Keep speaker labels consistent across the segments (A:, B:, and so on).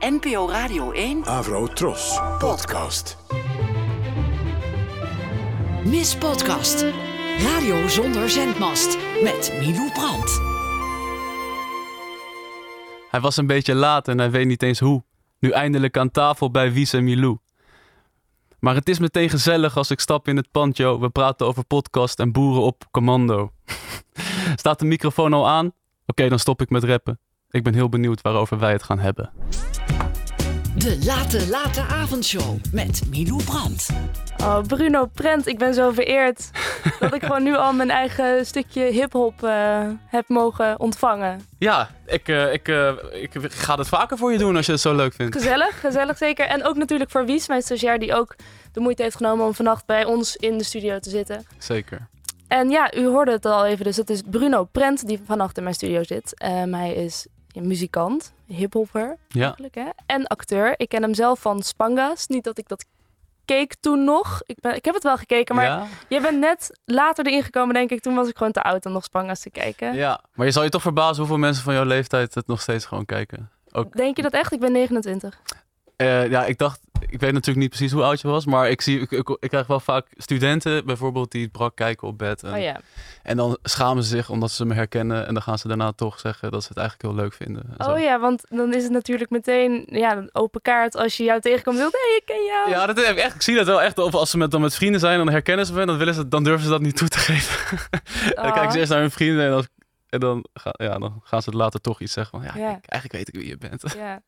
A: NPO Radio 1
B: Avro Tros. Podcast.
A: Miss Podcast. Radio zonder zendmast. Met Milou Brandt.
C: Hij was een beetje laat en hij weet niet eens hoe. Nu eindelijk aan tafel bij Wies en Milou. Maar het is meteen gezellig als ik stap in het pand, joh. We praten over podcast en boeren op commando. Staat de microfoon al aan? Oké, dan stop ik met rappen. Ik ben heel benieuwd waarover wij het gaan hebben.
A: De late, late avondshow. Met Milou Brandt.
D: Oh, Bruno Prent, ik ben zo vereerd dat ik gewoon nu al mijn eigen stukje hip-hop eh, heb mogen ontvangen.
C: Ja, ik, eh, ik, eh, ik ga het vaker voor je doen als je het zo leuk vindt.
D: Gezellig, gezellig zeker. En ook natuurlijk voor Wies, mijn stagiair, die ook de moeite heeft genomen om vannacht bij ons in de studio te zitten.
C: Zeker.
D: En ja, u hoorde het al even, dus dat is Bruno Prent die vannacht in mijn studio zit. Ehm, hij is ja, muzikant, hiphopper
C: Ja,
D: eigenlijk, hè? en acteur. Ik ken hem zelf van Spangas. Niet dat ik dat keek toen nog. Ik, ben, ik heb het wel gekeken, maar
C: ja?
D: je bent net later erin gekomen, denk ik. Toen was ik gewoon te oud om nog Spangas te kijken.
C: ja, maar je zal je toch verbazen hoeveel mensen van jouw leeftijd het nog steeds gewoon kijken. Ook,
D: Denk je dat echt? Ik ben 29.
C: Eh, ja, ik dacht, ik weet natuurlijk niet precies hoe oud je was, maar ik, zie, ik, ik, ik krijg wel vaak studenten bijvoorbeeld die brak kijken op bed. En,
D: Oh ja.
C: en dan schamen ze zich omdat ze me herkennen en dan gaan ze daarna toch zeggen dat ze het eigenlijk heel leuk vinden. en zo.
D: Oh ja, want dan is het natuurlijk meteen ja, een open kaart als je jou tegenkomt. Hé, hey, ik ken jou.
C: Ja, dat echt, ik zie dat wel echt. Of als ze met, dan met vrienden zijn, dan herkennen ze me en dan, willen ze, dan durven ze dat niet toe te geven. en dan
D: Oh.
C: kijken ze eerst naar hun vrienden en dan, en dan, ga, ja, dan gaan ze later toch iets zeggen van, ja,
D: Ja.
C: ik- eigenlijk weet ik wie je bent.
D: Ja.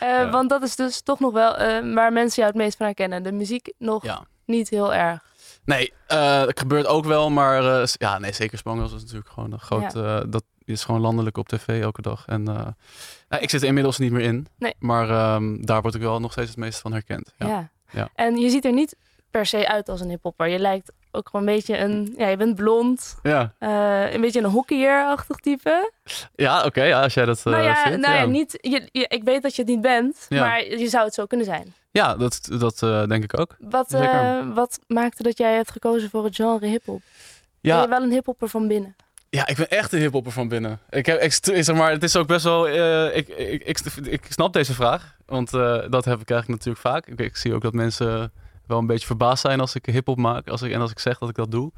D: Eh. Want dat is dus toch nog wel eh, waar mensen jou het meest van herkennen. De muziek nog niet heel erg.
C: Nee, eh, het gebeurt ook wel, maar ja, nee, zeker Spangles is natuurlijk gewoon een groot, dat is gewoon landelijk op tv elke dag. En nou, ik zit er inmiddels niet meer in,
D: Nee.
C: maar ehm, daar word ik wel nog steeds het meest van herkend. Ja.
D: Ja. En je ziet er niet per se uit als een hiphopper. Je lijkt ook gewoon een beetje een... Ja, je bent blond.
C: ja.
D: eh, een beetje een hockeyerachtig type.
C: Ja, oké, ja, als jij dat eh,
D: nou ja,
C: vindt.
D: nou ja.
C: ja.
D: niet, je, je- ik weet dat je het niet bent.
C: Ja.
D: Maar je zou het zo kunnen zijn.
C: Ja, dat, dat eh, denk ik ook.
D: Wat, wat maakte dat jij hebt gekozen voor het genre hiphop? Ben
C: Ja,
D: je wel een hiphopper van binnen?
C: Ja, ik ben echt een hiphopper van binnen. Ik heb, ik, st- zeg maar, het is ook best wel. ik, ik, ik, ik snap deze vraag, want dat heb ik eigenlijk natuurlijk vaak. Ik, ik zie ook dat mensen wel een beetje verbaasd zijn als ik hiphop maak als ik, en als ik zeg dat ik dat doe.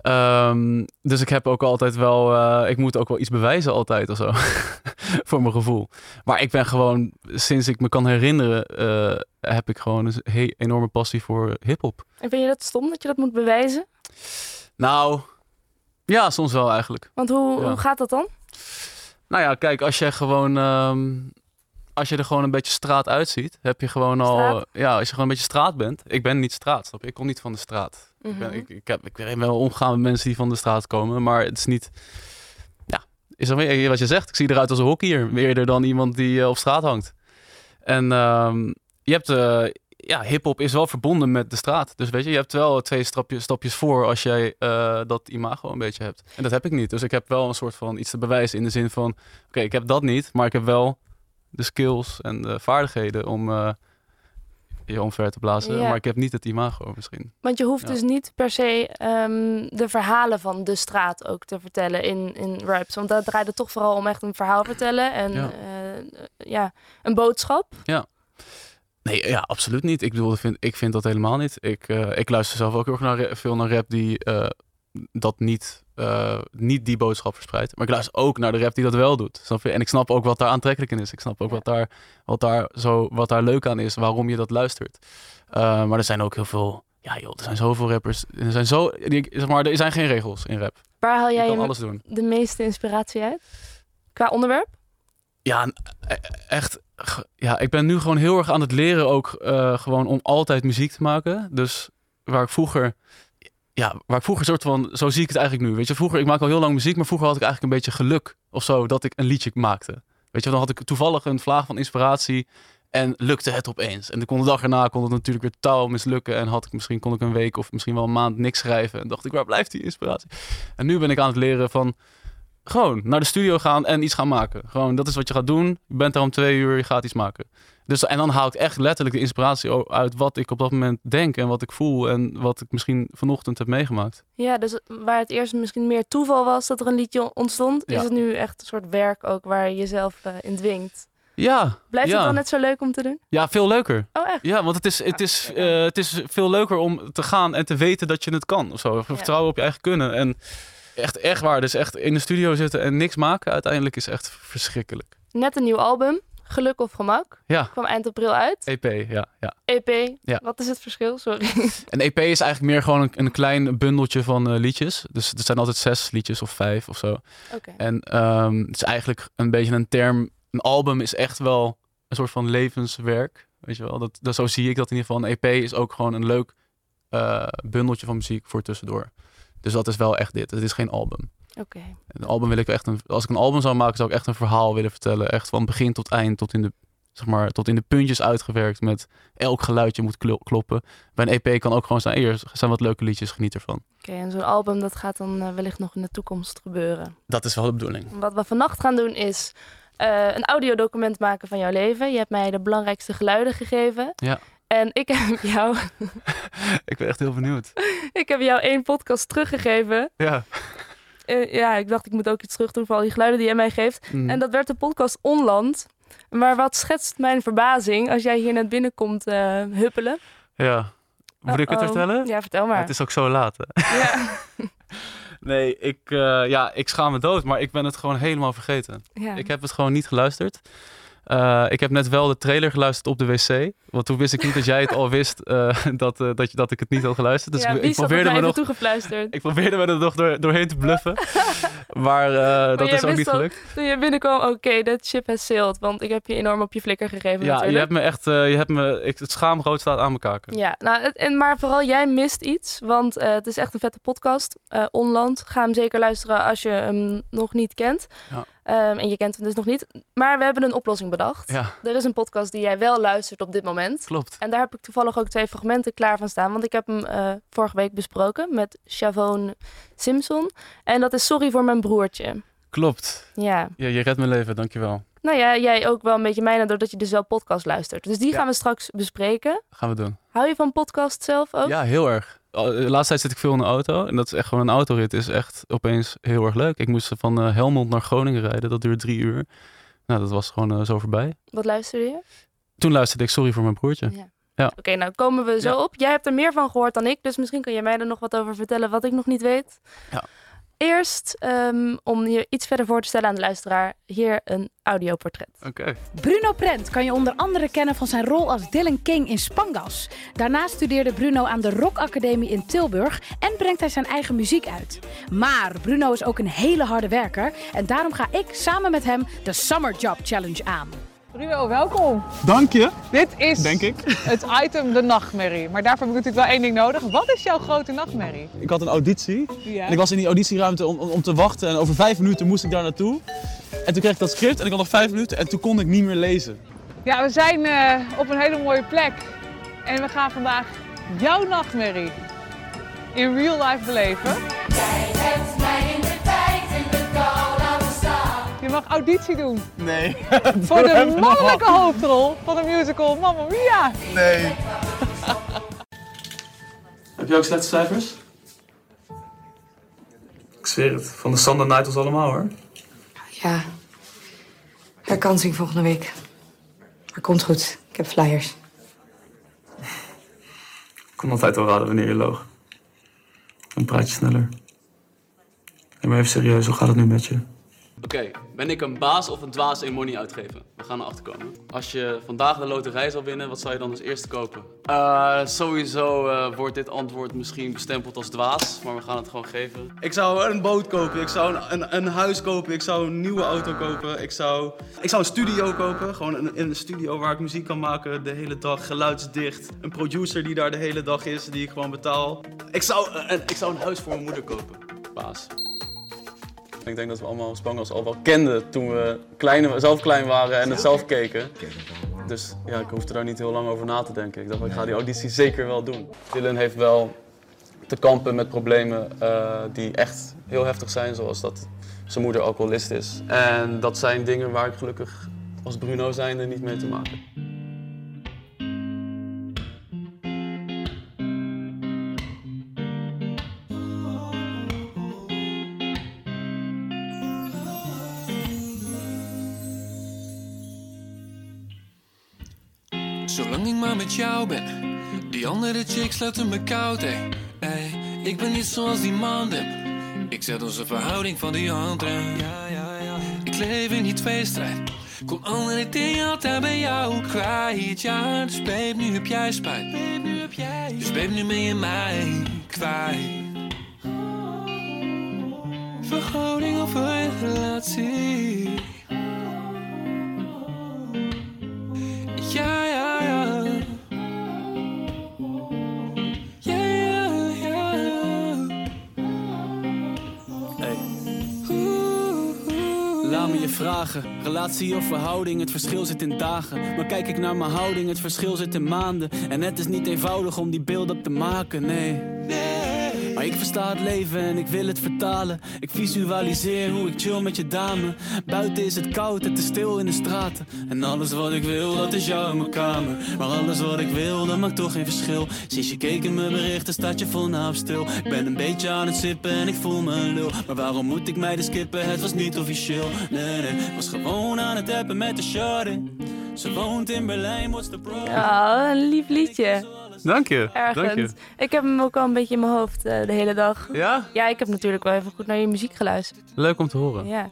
C: Ehm, dus ik heb ook altijd wel. eh, ik moet ook wel iets bewijzen, altijd of zo. Voor mijn gevoel. Maar ik ben gewoon, sinds ik me kan herinneren, eh, heb ik gewoon een enorme passie voor hiphop.
D: En vind je dat stom dat je dat moet bewijzen?
C: Nou, ja, soms wel eigenlijk.
D: Want hoe,
C: Ja.
D: hoe gaat dat dan?
C: Nou ja, kijk, als je gewoon. ehm, als je er gewoon een beetje straat uitziet, heb je gewoon al.
D: Straat?
C: Ja, als je gewoon een beetje straat bent. Ik ben niet straat, snap je? Ik kom niet van de straat. Ik, ben,
D: Mhm.
C: ik, ik, heb, ik ben wel omgegaan met mensen die van de straat komen, maar het is niet. Ja, is dat weer wat je zegt? Ik zie eruit als een hockeyer, eerder dan iemand die eh, op straat hangt. En ehm, je hebt. eh, ja, hip-hop is wel verbonden met de straat. Dus weet je, je hebt wel twee stapjes, stapjes voor als jij eh, dat imago een beetje hebt. En dat heb ik niet. Dus ik heb wel een soort van iets te bewijzen in de zin van: oké, ik heb dat niet, maar ik heb wel de skills en de vaardigheden om eh, je omver te blazen.
D: Ja.
C: Maar ik heb niet het imago misschien.
D: Want je hoeft
C: Ja.
D: dus niet per se ehm, de verhalen van de straat ook te vertellen in, in raps. Want daar draait het toch vooral om echt een verhaal vertellen en
C: Ja.
D: ja, ja een boodschap.
C: Nee, ja, absoluut niet. Ik bedoel, ik vind, ik vind dat helemaal niet. Ik, eh, ik luister zelf ook heel erg naar, veel naar rap die eh, dat niet, eh, niet die boodschap verspreidt. Maar ik luister ook naar de rap die dat wel doet. Snap je? En ik snap ook wat daar aantrekkelijk in is. Ik snap ook wat, daar, wat, daar zo, wat daar leuk aan is, waarom je dat luistert. Eh, maar er zijn ook heel veel... Ja joh, er zijn zoveel rappers. Er zijn, zo, zeg maar, er zijn geen regels in rap.
D: Waar haal jij je
C: alles doen.
D: de meeste inspiratie uit? Qua onderwerp?
C: Ja, n- e- echt. Ja, ik ben nu gewoon heel erg aan het leren ook eh, gewoon om altijd muziek te maken. Dus waar ik vroeger, ja, waar ik vroeger soort van, zo zie ik het eigenlijk nu. Weet je, vroeger, ik maak al heel lang muziek, maar vroeger had ik eigenlijk een beetje geluk of zo dat ik een liedje maakte. Weet je, dan had ik toevallig een vlaag van inspiratie en lukte het opeens. En de de dag erna kon het natuurlijk weer totaal mislukken en had ik misschien kon ik een week of misschien wel een maand niks schrijven en dacht ik waar blijft die inspiratie? En nu ben ik aan het leren van gewoon naar de studio gaan en iets gaan maken. Gewoon, dat is wat je gaat doen. Je bent daar om twee uur, je gaat iets maken. Dus, en dan haal ik echt letterlijk de inspiratie uit wat ik op dat moment denk en wat ik voel en wat ik misschien vanochtend heb meegemaakt.
D: Ja, dus waar het eerst misschien meer toeval was dat er een liedje ontstond,
C: Ja.
D: is het nu echt een soort werk ook waar je jezelf eh, in dwingt.
C: Ja.
D: Blijft
C: ja.
D: het dan net zo leuk om te doen?
C: Ja, veel leuker.
D: Oh, echt?
C: Ja, want het is, het, is, eh, het is veel leuker om te gaan en te weten dat je het kan. Of zo. Vertrouwen op je eigen kunnen. En echt, echt waar. Dus echt in de studio zitten en niks maken uiteindelijk is echt verschrikkelijk.
D: Net een nieuw album, Geluk of Gemak.
C: Ja.
D: Kwam eind april uit.
C: EP, ja. ja.
D: EP,
C: Ja.
D: wat is het verschil? Sorry.
C: Een EP is eigenlijk meer gewoon een, een klein bundeltje van eh, liedjes. Dus er zijn altijd zes liedjes of vijf of zo.
D: Oké.
C: En ehm, het is eigenlijk een beetje een term. Een album is echt wel een soort van levenswerk. Weet je wel? Dat, dat, zo zie ik dat in ieder geval. Een EP is ook gewoon een leuk eh, bundeltje van muziek voor tussendoor. Dus dat is wel echt dit. Het is geen album.
D: Oké.
C: Een album wil ik echt een, als ik een album zou maken, zou ik echt een verhaal willen vertellen. Echt van begin tot eind, tot in de, zeg maar, tot in de puntjes uitgewerkt. Met elk geluidje moet klo- kloppen. Bij een EP kan ook gewoon zijn, hier zijn wat leuke liedjes, geniet ervan.
D: Oké, en zo'n album dat gaat dan eh, wellicht nog in de toekomst gebeuren.
C: Dat is wel de bedoeling.
D: Wat we vannacht gaan doen is eh, een audiodocument maken van jouw leven. Je hebt mij de belangrijkste geluiden gegeven.
C: Ja.
D: En ik heb jou,
C: ik ben echt heel benieuwd.
D: ik heb jou één podcast teruggegeven.
C: Ja.
D: Eh, ja, ik dacht ik moet ook iets terug doen voor al die geluiden die jij mij geeft.
C: Mm.
D: En dat werd de podcast Onland. Maar wat schetst mijn verbazing als jij hier net binnenkomt eh huppelen?
C: Ja. Moet ik het vertellen?
D: Ja, vertel maar.
C: Het is ook zo laat. Hè?
D: Ja.
C: Nee, ik, eh, ja, ik schaam me dood, maar ik ben het gewoon helemaal vergeten.
D: Ja.
C: Ik heb het gewoon niet geluisterd. Eh, ik heb net wel de trailer geluisterd op de wc. Want toen wist ik niet dat jij het al wist eh, dat, eh, dat, je, dat ik het niet had geluisterd. Dus
D: ja,
C: ik, ik probeerde me nog,
D: toegefluisterd?
C: ik probeerde me er nog door, doorheen te bluffen. maar dat is ook niet
D: al-
C: gelukt.
D: Toen je binnenkwam, oké, dat ship has sailed. Want ik heb je enorm op je flikker gegeven
C: Ja, je hebt me echt, je hebt me, ik, het schaamrood staat aan mijn kaken.
D: Ja, nou, het- en, maar vooral jij mist iets, want het is echt een vette podcast. Onland, ga hem zeker luisteren als je hem nog niet kent.
C: Ja.
D: Ehm, en je kent hem dus nog niet. Maar we hebben een oplossing bedacht.
C: Ja,
D: Er is een podcast die jij wel luistert op dit moment.
C: klopt.
D: En daar heb ik toevallig ook twee fragmenten klaar van staan. Want ik heb hem eh, vorige week besproken met Chavon Simpson. En dat is Sorry voor mijn broertje.
C: Klopt.
D: Ja,
C: Ja, je redt mijn leven, dankjewel.
D: nou ja, jij ook wel een beetje mijne doordat je dus wel podcast luistert. Dus die
C: Ja.
D: gaan we straks bespreken.
C: Gaan we doen.
D: Hou je van podcast zelf ook?
C: Ja, heel erg. Al- De laatste tijd zit ik veel in de auto. En dat is echt gewoon een autorit. is echt opeens heel erg leuk. Ik moest van eh, Helmond naar Groningen rijden. Dat duurde drie uur. Nou, dat was gewoon eh, zo voorbij.
D: Wat luisterde je?
C: Toen luisterde ik Sorry voor mijn broertje.
D: Ja.
C: Ja.
D: Oké, nou komen we zo
C: Ja.
D: op. Jij hebt er meer van gehoord dan ik, dus misschien kan jij mij er nog wat over vertellen wat ik nog niet weet.
C: Ja.
D: Eerst, ehm, om je iets verder voor te stellen aan de luisteraar, hier een audioportret.
C: Oké.
E: Bruno Prent kan je onder andere kennen van zijn rol als Dylan King in Spangas. Daarna studeerde Bruno aan de Rock Academie in Tilburg en brengt hij zijn eigen muziek uit. Maar Bruno is ook een hele harde werker en daarom ga ik samen met hem de Summer Job Challenge aan.
F: Bruno, welkom.
G: Dank je,
F: Dit is
G: denk ik.
F: het item de nachtmerrie. Maar daarvoor heb ik natuurlijk wel één ding nodig. Wat is jouw grote nachtmerrie?
G: Ik had een auditie
F: Ja.
G: en ik was in die auditieruimte om, om, om te wachten en over vijf minuten moest ik daar naartoe. En toen kreeg ik dat script en ik had nog vijf minuten en toen kon ik niet meer lezen.
F: Ja, we zijn eh, op een hele mooie plek. En we gaan vandaag jouw nachtmerrie in real life beleven. Je mag auditie doen
G: Nee.
F: voor de mannelijke hoofdrol van de musical Mamma Mia.
G: Nee.
C: Heb je ook slechte cijfers? Ik zweer het. Van de Sander Night ons allemaal hoor.
H: Ja, herkansing volgende week. Maar komt goed, ik heb flyers.
C: Ik kon altijd al raden wanneer je loog. Dan praat je sneller. Nee, maar even serieus, hoe gaat het nu met je? Oké, ben ik een baas of een dwaas in money uitgeven? We gaan erachter komen. Als je vandaag de loterij zou winnen, wat zou je dan als eerste kopen? Eh, sowieso eh, wordt dit antwoord misschien bestempeld als dwaas, maar we gaan het gewoon geven.
I: Ik zou een boot kopen, ik zou een, een, een huis kopen, ik zou een nieuwe auto kopen, ik zou, ik zou een studio kopen. Gewoon een, een studio waar ik muziek kan maken de hele dag, geluidsdicht. Een producer die daar de hele dag is, die ik gewoon betaal.
C: Ik zou, eh, een, ik zou een huis voor mijn moeder kopen. Baas. Ik denk dat we allemaal Spangels al wel kenden toen we klein, zelf klein waren en het zelf keken. Dus ja, ik hoefde daar niet heel lang over na te denken. Ik dacht, ik ga die auditie zeker wel doen. Dylan heeft wel te kampen met problemen eh, die echt heel heftig zijn, zoals dat zijn moeder alcoholist is. En dat zijn dingen waar ik gelukkig als Bruno zijnde niet mee te maken
J: Andere chicks laten me koud, ey. Ik ben niet zoals die man. Ik zet onze verhouding van die handrem. Ja, ja, ja. Ik leef in die tweestrijd. Kon andere dingen altijd bij jou kwijt. Ja, dus babe, nu heb jij spijt. Babe, nu heb jij dus babe, nu ben je mij kwijt. Verhouding of relatie.
K: Vragen, relatie of verhouding, het verschil zit in dagen. Maar kijk ik naar mijn houding, het verschil zit in maanden. En het is niet eenvoudig om die beelden te maken, nee. Maar ik versta het leven en ik wil het vertalen. Ik visualiseer hoe ik chill met je dame. Buiten is het koud, het is stil in de straten. En alles wat ik wil, dat is jou in mijn kamer. Maar alles wat ik wil, dat maakt toch geen verschil. Sinds je keek in mijn berichten, staat je vol naam stil. Ik ben een beetje aan het sippen en ik voel me lul. Maar waarom moet ik mij de skippen? Het was niet officieel. Nee, nee, was gewoon aan het appen met de shorty. Ze woont in Berlijn, what's the problem?
D: Ja, een lief liedje.
C: Dank je. Dank je.
D: Ergens. Ik heb hem ook al een beetje in mijn hoofd eh, de hele dag.
C: Ja?
D: Ja, ik heb natuurlijk wel even goed naar je muziek geluisterd.
C: Leuk om te horen.
D: Ja.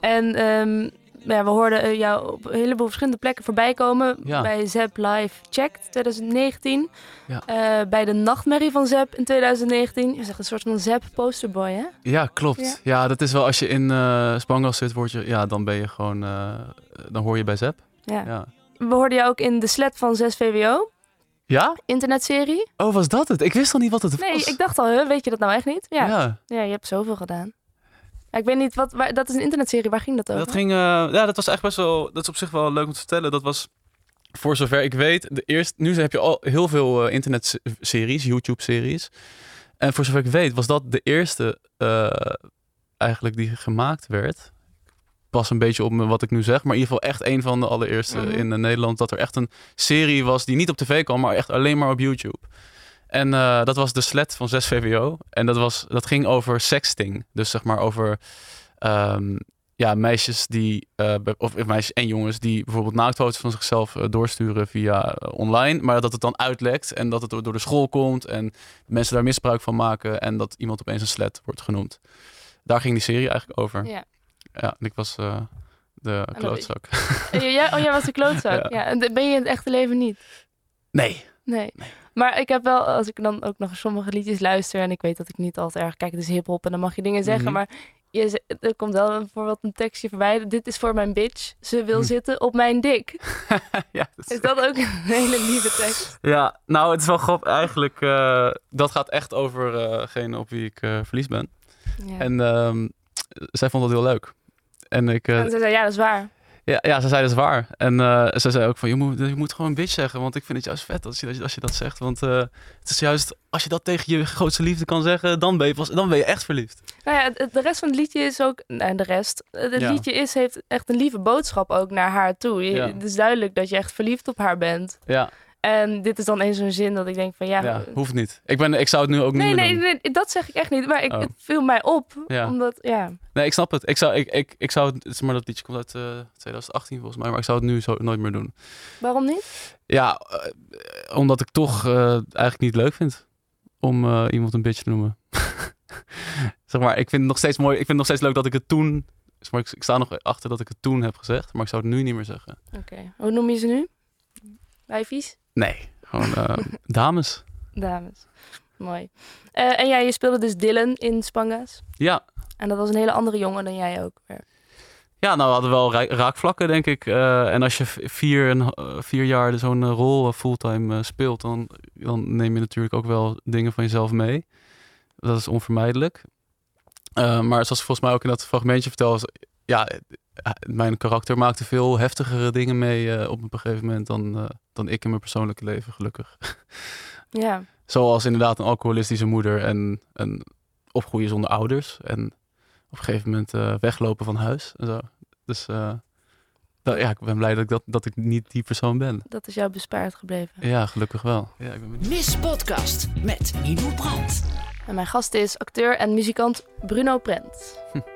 D: En ehm, ja, we hoorden eh, jou op een heleboel verschillende plekken voorbij komen.
C: Ja.
D: Bij Zep Live Checked 2019.
C: Ja.
D: Eh, bij de Nachtmerrie van Zep in 2019. Je zegt een soort van Zep posterboy, hè?
C: Ja, klopt.
D: Ja.
C: Ja, dat is wel als je in eh Spangas zit, word je, ja, dan ben je gewoon, dan hoor je bij Zep.
D: Ja. We hoorden jou ook in de Slet van 6 VWO.
C: Ja?
D: Internetserie.
C: Oh, was dat het? Ik wist al niet wat het
D: Nee,
C: was.
D: ik dacht al, huh, weet je dat nou echt niet? Ja.
C: Ja.
D: Ja, je hebt zoveel gedaan. Ja, ik weet niet, wat, waar, dat is een internetserie. Waar ging dat over?
C: Dat ging, eh, ja, dat was echt best wel, dat is op zich wel leuk om te vertellen. Dat was, voor zover ik weet, de eerste, nu heb je al heel veel eh, internetseries, YouTube-series. En voor zover ik weet, was dat de eerste eh, eigenlijk die gemaakt werd. Pas een beetje op me wat ik nu zeg, maar in ieder geval echt een van de allereerste
D: Mhm.
C: in eh, Nederland. Dat er echt een serie was die niet op tv kwam, maar echt alleen maar op YouTube. En eh, dat was de slet van 6 VWO. En dat, was, dat ging over sexting. Dus zeg maar over ehm, ja, meisjes die, be- of meisjes en jongens die bijvoorbeeld naaktfoto's van zichzelf doorsturen via online. Maar dat het dan uitlekt en dat het door door de school komt en mensen daar misbruik van maken. En dat iemand opeens een slet wordt genoemd. Daar ging die serie eigenlijk over.
D: Ja.
C: Ja, ik was eh, de klootzak.
D: Eh, jij- oh, jij was de klootzak.
C: Ja.
D: ja. en ben je in het echte leven niet?
C: Nee.
D: Nee. Maar ik heb wel, als ik dan ook nog sommige liedjes luister... en ik weet dat ik niet altijd erg... Kijk, het is hiphop en dan mag je dingen zeggen,
C: Mhm.
D: maar... Je, er komt wel bijvoorbeeld een tekstje voorbij. Dit is voor mijn bitch. Ze wil
C: Hm.
D: zitten op mijn dik.
C: ja,
D: Is dat ook een hele lieve tekst?
C: Ja, nou, het is wel grappig. Eigenlijk, eh, dat gaat echt over degene op wie ik eh, verliefd ben.
D: Ja.
C: En ehm, zij vond dat heel leuk. En ik... eh,
D: En ze zei, ja, dat is waar.
C: ja, ja, ze zei dat is waar. En eh, ze zei ook van, je moet, je moet gewoon bitch zeggen. Want ik vind het juist vet als je, als je dat zegt. Want eh, het is juist, als je dat tegen je grootste liefde kan zeggen, dan ben je, pas, dan ben je echt verliefd.
D: Nou ja, de rest van het liedje is ook... Nee, de rest. Het
C: Ja.
D: liedje is, heeft echt een lieve boodschap ook naar haar toe. Je-
C: Ja.
D: Het is duidelijk dat je echt verliefd op haar bent.
C: Ja,
D: En dit is dan eens zo'n zin dat ik denk van ja...
C: ja, hoeft niet. Ik, ben, ik zou het nu ook niet
D: nee, nee,
C: doen.
D: nee, dat zeg ik echt niet. Maar ik,
C: Oh.
D: het viel mij op.
C: Ja.
D: Omdat, ja...
C: Nee, ik snap het. Ik zou, ik, ik, ik zou het, maar dat liedje komt uit eh, 2018 volgens mij, maar ik zou het nu zo nooit meer doen.
D: Waarom niet?
C: Ja, eh, omdat ik toch eh, eigenlijk niet leuk vind om eh, iemand een bitch te noemen. zeg maar, ik vind het nog steeds mooi. Ik vind het nog steeds leuk dat ik het toen. Zeg maar, ik, ik sta nog achter dat ik het toen heb gezegd, maar ik zou het nu niet meer zeggen.
D: Oké. Hoe noem je ze nu? Wijfies?
C: Nee, gewoon eh, dames.
D: Dames. Mooi. Eh, en ja, je speelde dus Dylan in Spanga's.
C: Ja.
D: En dat was een hele andere jongen dan jij ook. weer.
C: Ja, nou, we hadden wel ra- raakvlakken, denk ik. Eh, en als je vier, en, vier jaar zo'n eh, rol fulltime speelt, dan, dan neem je natuurlijk ook wel dingen van jezelf mee. Dat is onvermijdelijk. Maar zoals volgens mij ook in dat fragmentje vertel, is, ja, mijn karakter maakte veel heftigere dingen mee eh, op een gegeven moment dan, eh, dan ik in mijn persoonlijke leven, gelukkig.
D: Ja.
C: Zoals inderdaad een alcoholistische moeder en een opgroeien zonder ouders. En op een gegeven moment eh, weglopen van huis en zo. Dus eh, dat- ja, ik ben blij dat ik, dat, dat ik niet die persoon ben.
D: Dat is jou bespaard gebleven.
C: Ja, gelukkig wel. Ja, ik ben benieuwd.
A: Podcast met Milou Brandt.
D: En mijn gast is acteur en muzikant Bruno Prent.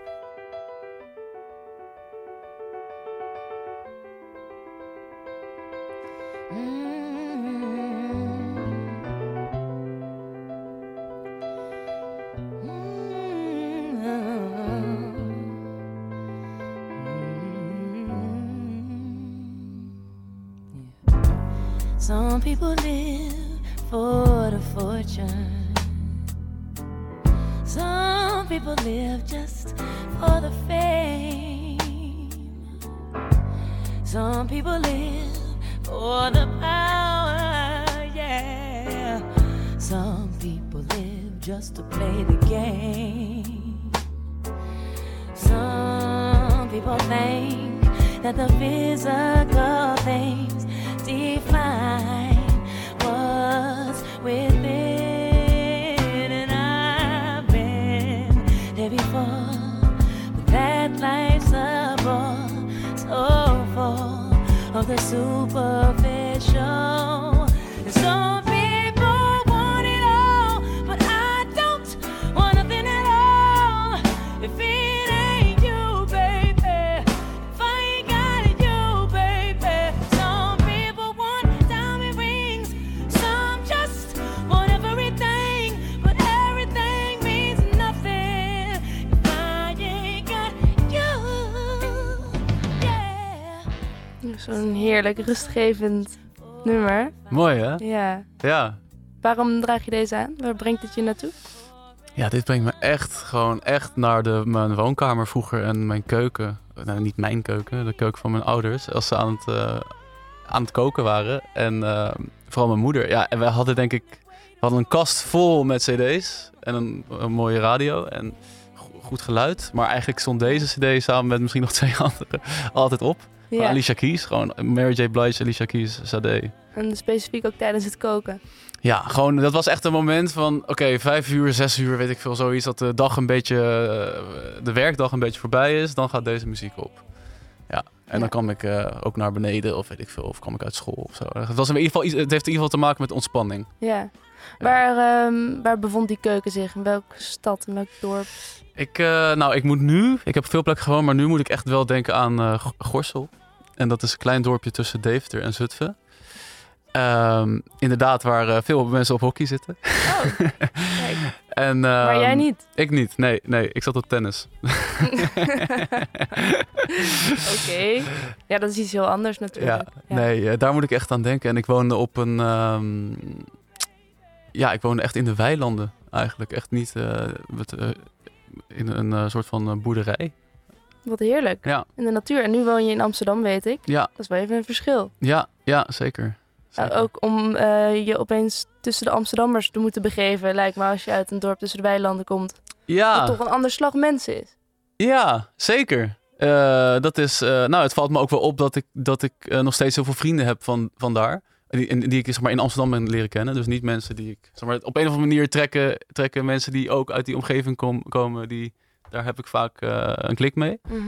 D: heerlijk rustgevend nummer.
C: Mooi hè?
D: Ja.
C: Ja.
D: Waarom draag je deze aan? Waar brengt het je naartoe?
C: Ja, dit brengt me echt gewoon echt naar de, mijn woonkamer vroeger en mijn keuken. Nou, niet mijn keuken, de keuken van mijn ouders. Als ze aan het, eh, aan het koken waren. En eh, vooral mijn moeder. Ja, en wij hadden denk ik... We hadden een kast vol met cd's. En een, een mooie radio. En go- goed geluid. Maar eigenlijk stond deze cd samen met misschien nog twee andere altijd op.
D: Ja.
C: Alicia Keys. Gewoon Mary J. Blige, Alicia Keys, Sade.
D: En specifiek ook tijdens het koken.
C: Ja, gewoon, dat was echt een moment van, oké, vijf uur, zes uur, weet ik veel, zoiets. Dat de dag een beetje, eh, de werkdag een beetje voorbij is. Dan gaat deze muziek op. Ja, en dan kwam ik eh, ook naar beneden of weet ik veel, of kwam ik uit school of zo. Het, was in ieder geval, iets- het heeft in ieder geval te maken met ontspanning.
D: Ja. Waar, ehm, waar bevond die keuken zich? In welke stad, in welk dorp?
C: Ik, eh, nou, ik moet nu, ik heb veel plekken gewoond, maar nu moet ik echt wel denken aan G- Gorsel. En dat is een klein dorpje tussen Deventer en Zutphen. Ehm, inderdaad, waar eh, veel mensen op hockey zitten. en,
D: Maar jij
C: ehm,
D: niet?
C: Ik niet, nee, nee. Ik zat op tennis.
D: Oké. Ja, dat is iets heel anders natuurlijk. Ja.
C: nee, eh, daar moet ik echt aan denken. En ik woonde op een... ehm, ja, ik woonde echt in de weilanden eigenlijk. Echt niet eh, met, in een soort van boerderij.
D: Wat heerlijk.
C: Ja.
D: In de natuur. En nu woon je in Amsterdam, weet ik.
C: Ja.
D: Dat is wel even een verschil.
C: Ja, ja zeker.
D: Ook om eh, je opeens tussen de Amsterdammers te moeten begeven, lijkt me als je uit een dorp tussen de weilanden komt.
C: Ja.
D: Dat toch een ander slag mensen is.
C: Ja, zeker. Eh, dat is, eh, nou, het valt me ook wel op dat ik, dat ik nog steeds heel veel vrienden heb van, van daar. Die, en die ik zeg maar, in Amsterdam ben leren kennen. Dus niet mensen die ik zeg maar, op een of andere manier trekken, trekken mensen die ook uit die omgeving kom- komen. Die, daar heb ik vaak eh, een klik mee.
D: Mhm.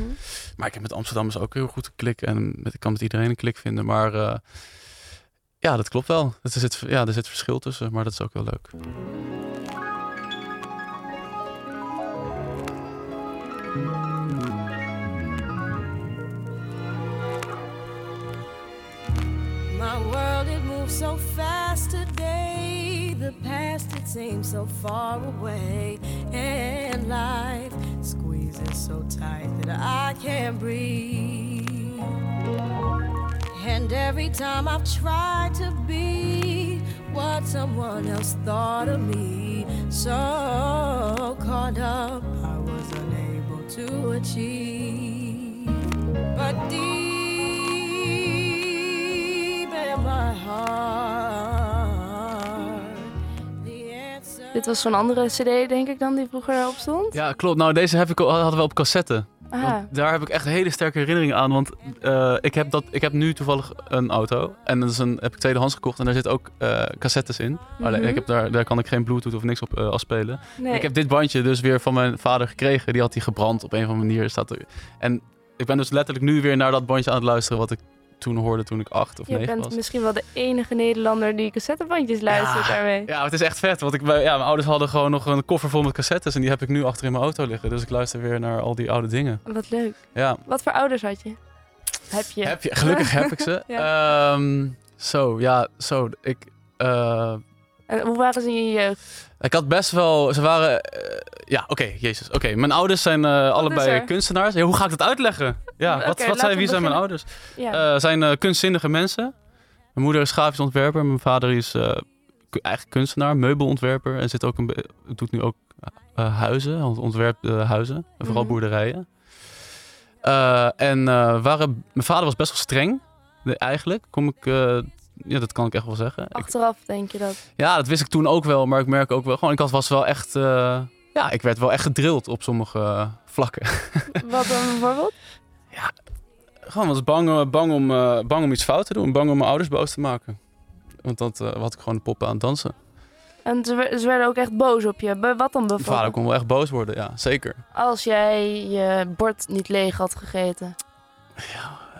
C: Maar ik heb met Amsterdammers ook heel goed een klik. En met, ik kan met iedereen een klik vinden. Maar eh, ja, dat klopt wel. Er zit, ja, er zit verschil tussen, maar dat is ook wel leuk.
L: My world, it moves so fast today. The past, it seems so far away. And life squeezes so tight that I can't breathe. And every time I've tried to be what someone else thought of me, so caught up, I was unable to achieve. But deep in my heart,
D: Dit was zo'n andere cd, denk ik dan, die vroeger erop stond.
C: Ja, klopt. Nou, deze heb ik, al- hadden we op cassette.
D: Ah.
C: Daar heb ik echt hele sterke herinneringen aan. Want eh, ik, heb dat, ik heb nu toevallig een auto. En dat is een, heb ik tweedehands gekocht. En daar zitten ook eh, cassettes in. Alleen,
D: Mhm.
C: ik heb daar, daar kan ik geen bluetooth of niks op eh, afspelen.
D: Nee.
C: Ik heb dit bandje dus weer van mijn vader gekregen. Die had hij gebrand op een of andere manier. Staat er. En ik ben dus letterlijk nu weer naar dat bandje aan het luisteren. Wat ik toen hoorde toen ik acht of
D: Je
C: negen
D: bent
C: was.
D: misschien wel de enige Nederlander die cassettebandjes luistert daarmee.
C: Ja, het is echt vet. Want ik, ja, mijn ouders hadden gewoon nog een koffer vol met cassettes. En die heb ik nu achter in mijn auto liggen. Dus ik luister weer naar al die oude dingen.
D: Wat leuk.
C: Ja.
D: Wat voor ouders had je? Heb je?
C: Heb je, gelukkig heb ik ze.
D: Ja.
C: Ehm, zo, ja, zo. Ik, eh,
D: En hoe waren ze in je jeugd?
C: ik had best wel, ze waren, eh, ja, oké, jezus. Oké, mijn ouders zijn eh, allebei kunstenaars. Ja, hoe ga ik dat uitleggen? Ja, wat, wat zijn, wie zijn mijn ouders?
D: Ja.
C: Eh, zijn eh, kunstzinnige mensen. Mijn moeder is grafisch ontwerper. Mijn vader is eh, eigenlijk kunstenaar, meubelontwerper. En zit ook een doet nu ook eh, huizen, ont- ontwerpt eh, huizen. En vooral
D: Mhm.
C: boerderijen. Eh, en eh, waren, mijn vader was best wel streng, eigenlijk. Kom ik, eh, ja, dat kan ik echt wel zeggen. Ik-
D: Achteraf denk je dat.
C: ja, dat wist ik toen ook wel, maar ik merk ook wel gewoon, ik had, was wel echt, eh, ja, ik werd wel echt gedrild op sommige eh, vlakken.
D: Wat dan bijvoorbeeld?
C: gewoon was bang, eh, bang, om, bang om iets fout te doen, bang om mijn ouders boos te maken. Want dat had ik gewoon de poppen aan het dansen.
D: En ze, wer- ze werden ook echt boos op je. Wat dan
C: Mijn vader
D: bijvoorbeeld?
C: kon wel echt boos worden, ja, zeker.
D: Als jij je bord niet leeg had gegeten.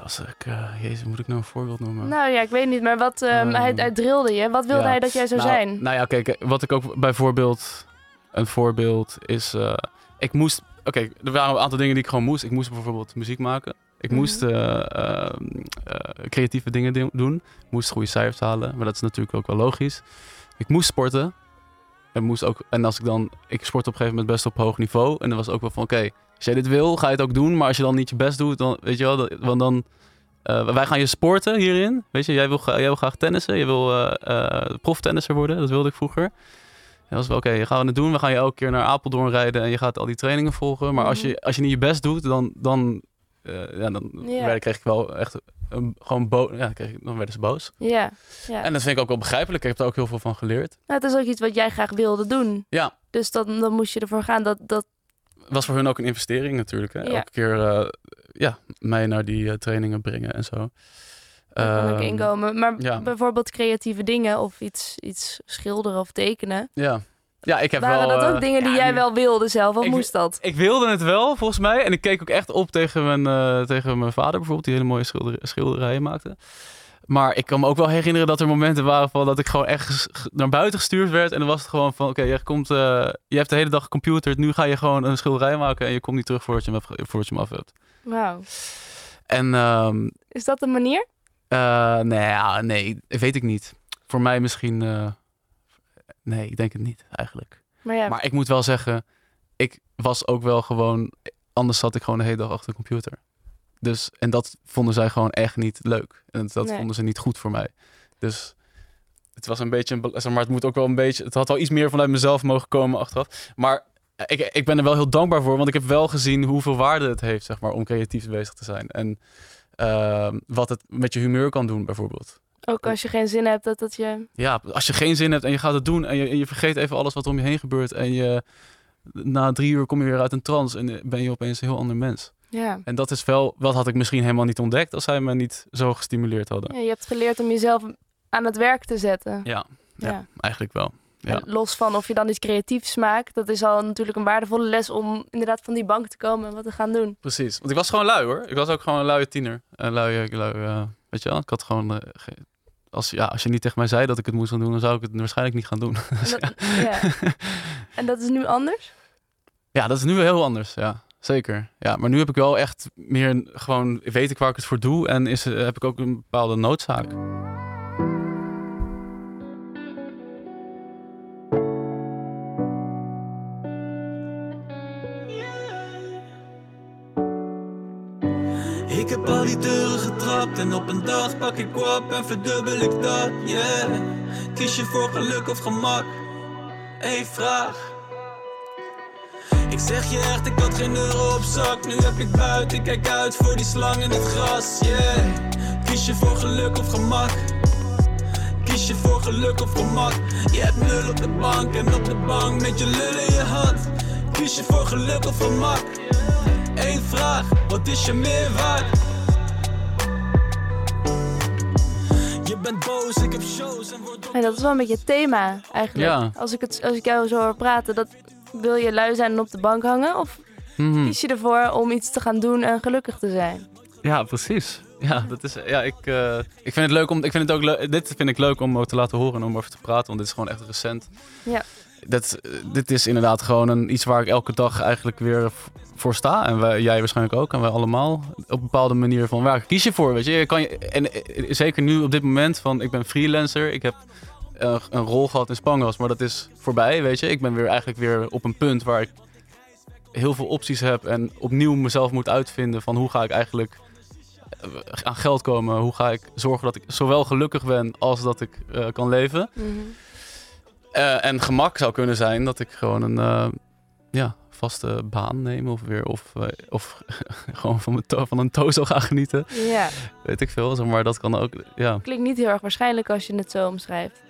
C: Als ik, eh, jezus, moet ik nou een voorbeeld noemen?
D: Nou ja, ik weet niet, maar wat, ehm,
C: Ehm,
D: hij, hij drilde je. Wat wilde
C: Ja.
D: hij dat jij zou
C: nou,
D: zijn?
C: Nou ja, kijk, eh, wat ik ook bijvoorbeeld, een voorbeeld is, eh, ik moest, oké, er waren een aantal dingen die ik gewoon moest. Ik moest bijvoorbeeld muziek maken. Ik
D: Mhm.
C: moest eh, eh, eh, creatieve dingen do- doen. Ik moest goede cijfers halen, maar dat is natuurlijk ook wel logisch. Ik moest sporten. En, moest ook, en als ik dan, ik sport op een gegeven moment best op hoog niveau. En dan was ook wel van, oké, als jij dit wil, ga je het ook doen. Maar als je dan niet je best doet, dan weet je wel, dat- want dan, eh, wij gaan je sporten hierin. Weet je, jij wil, jij wil graag tennissen. Je wil eh eh, proftennisser worden. Dat wilde ik vroeger. En was wel oké, gaan we het doen. We gaan je elke keer naar Apeldoorn rijden en je gaat al die trainingen volgen. Maar als, je, als je niet je best doet, dan, dan, ja, dan werd- kreeg ik wel echt een, gewoon bo ja, kreeg ik, dan werden ze boos.
D: Ja, ja.
C: En dat vind ik ook wel begrijpelijk. Ik heb er ook heel veel van geleerd.
D: Nou, het is ook iets wat jij graag wilde doen.
C: Ja,
D: Dus dan, dan moest je ervoor gaan. Dat, dat,
C: was voor hun ook een investering natuurlijk. Hè?
D: Ja.
C: Elke keer eh, ja, mij naar die eh, trainingen brengen en zo.
D: daar kan ik
C: Ehm,
D: inkomen. Maar
C: ja.
D: bijvoorbeeld creatieve dingen of iets, iets schilderen of tekenen.
C: Ja. ja, ik heb
D: Waren
C: wel...
D: dat ook
C: eh,
D: dingen die
C: ja,
D: jij wel wilde zelf? Of
C: Ik-
D: moest dat?
C: Ik wilde het wel, volgens mij. En ik keek ook echt op tegen mijn, eh, tegen mijn vader bijvoorbeeld, die hele mooie schilder, schilderijen maakte. Maar ik kan me ook wel herinneren dat er momenten waren van dat ik gewoon echt naar buiten gestuurd werd. En dan was het gewoon van, oké, je, komt, eh, je hebt de hele dag gecomputerd. Nu ga je gewoon een schilderij maken en je komt niet terug voordat je hem, hebt voordat je hem af hebt.
D: Wauw.
C: En ehm,
D: Is dat de manier?
C: eh, nee, ja, nee, weet ik niet. Voor mij misschien, eh, nee, ik denk het niet eigenlijk.
D: Maar ja,
C: Maar ik moet wel zeggen, ik was ook wel gewoon, anders zat ik gewoon de hele dag achter de computer. Dus, en dat vonden zij gewoon echt niet leuk. En dat
D: Nee.
C: vonden ze niet goed voor mij. Dus het was een beetje, een, zeg maar het moet ook wel een beetje, het had wel iets meer vanuit mezelf mogen komen achteraf. Maar ik, ik ben er wel heel dankbaar voor, want ik heb wel gezien hoeveel waarde het heeft, zeg maar, om creatief bezig te zijn. En ehm, wat het met je humeur kan doen, bijvoorbeeld.
D: ook als je geen zin hebt, dat dat je...
C: Ja, als je geen zin hebt en je gaat het doen en je, en je vergeet even alles wat er om je heen gebeurt en je na drie uur kom je weer uit een trance en ben je opeens een heel ander mens.
D: Ja.
C: En dat is wel, wat had ik misschien helemaal niet ontdekt als zij me niet zo gestimuleerd hadden.
D: ja, je hebt geleerd om jezelf aan het werk te zetten.
C: Ja, ja,
D: Ja.
C: eigenlijk wel. Ja.
D: Los van of je dan iets creatiefs maakt, dat is al natuurlijk een waardevolle les om inderdaad van die bank te komen en wat te gaan doen.
C: Precies, want ik was gewoon lui hoor. Ik was ook gewoon een luie tiener. Een luie, lui, eh, weet je wel, ik had gewoon, eh, als, ja, als je niet tegen mij zei dat ik het moest gaan doen, dan zou ik het waarschijnlijk niet gaan doen.
D: En dat,
C: ja.
D: en dat is nu anders?
C: Ja, dat is nu heel anders. Ja, zeker. Ja, maar nu heb ik wel echt meer gewoon weet ik waar ik het voor doe en is, eh, heb ik ook een bepaalde noodzaak.
M: Ik heb al die deuren getrapt en op een dag pak ik op en verdubbel ik dat, yeah. Kies je voor geluk of gemak? Eén vraag. Ik zeg je echt, ik had geen euro op zak. Nu heb ik buiten, ik kijk uit voor die slang in het gras, yeah. Kies je voor geluk of gemak? Kies je voor geluk of gemak? Je hebt nul op de bank en op de bank met je lul in je hand. Kies je voor geluk of gemak? Eén vraag, wat is je meer waard? Je bent boos, ik heb shows en
D: dat is wel een beetje het thema eigenlijk.
C: Ja.
D: Als, ik het, als ik jou zo hoor praten, dat, wil je lui zijn en op de bank hangen? Of
C: Mhm.
D: kies je ervoor om iets te gaan doen en gelukkig te zijn?
C: Ja, precies. Ja, dat is, ja ik, eh, ik vind het leuk om. Ik vind het ook leuk. Dit vind ik leuk om ook te laten horen en om over te praten, want dit is gewoon echt recent.
D: Ja.
C: Dat, eh, dit is inderdaad gewoon een, iets waar ik elke dag eigenlijk weer voor sta. En wij, jij waarschijnlijk ook. En wij allemaal. Op een bepaalde manier van waar kies je voor? Weet je? Je Kan je, en eh, zeker nu op dit moment van ik ben freelancer. Ik heb eh, een rol gehad in Spangas, maar dat is voorbij. Weet je? Ik ben weer eigenlijk weer op een punt waar ik heel veel opties heb. En opnieuw mezelf moet uitvinden van hoe ga ik eigenlijk eh, aan geld komen? Hoe ga ik zorgen dat ik zowel gelukkig ben als dat ik eh, kan leven?
D: Mhm.
C: Eh, en gemak zou kunnen zijn dat ik gewoon een ja, vaste baan neem of weer of, of gewoon van, mijn to- van een tozo ga genieten.
D: Ja.
C: Weet ik veel, zeg maar dat kan ook. Ja.
D: Klinkt niet heel erg waarschijnlijk als je het zo omschrijft.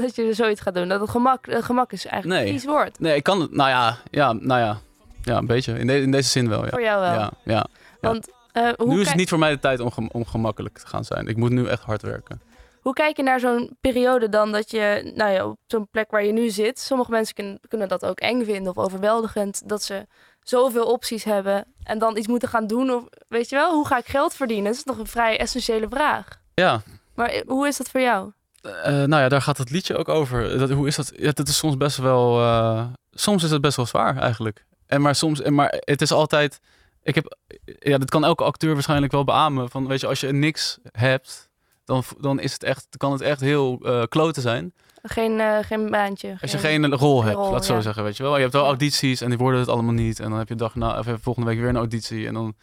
D: Dat je er zoiets gaat doen. Dat het gemak, het gemak is eigenlijk
C: Nee.
D: een vies woord.
C: Nee, ik kan het. Nou ja, ja, nou ja, ja, een beetje. In, de- in deze zin wel. Ja.
D: Voor jou wel.
C: Ja, ja.
D: Want eh, hoe,
C: nu is het niet voor mij de tijd om, om gemakkelijk te gaan zijn. Ik moet nu echt hard werken.
D: hoe kijk je naar zo'n periode dan dat je nou ja, op zo'n plek waar je nu zit... Sommige mensen kun- kunnen dat ook eng vinden of overweldigend... dat ze zoveel opties hebben en dan iets moeten gaan doen. Of, weet je wel, hoe ga ik geld verdienen? Dat is toch een vrij essentiële vraag.
C: Ja,
D: Maar eh, hoe is dat voor jou?
C: Eh, nou ja, daar gaat het liedje ook over. Dat, hoe is dat? Ja, dat is soms best wel. eh, soms is het best wel zwaar eigenlijk. En maar soms, en maar het is altijd. Ik heb, ja, dat kan elke acteur waarschijnlijk wel beamen. Van, weet je, als je niks hebt, dan, dan is het echt, kan het echt heel eh kloten zijn.
D: Geen, eh, geen baantje.
C: Als je geen rol hebt,
D: rol,
C: laat zo
D: ja.
C: zeggen, weet je wel. Je hebt wel audities en die worden het allemaal niet. En dan heb je dag na, of heb je volgende week weer een auditie. En dan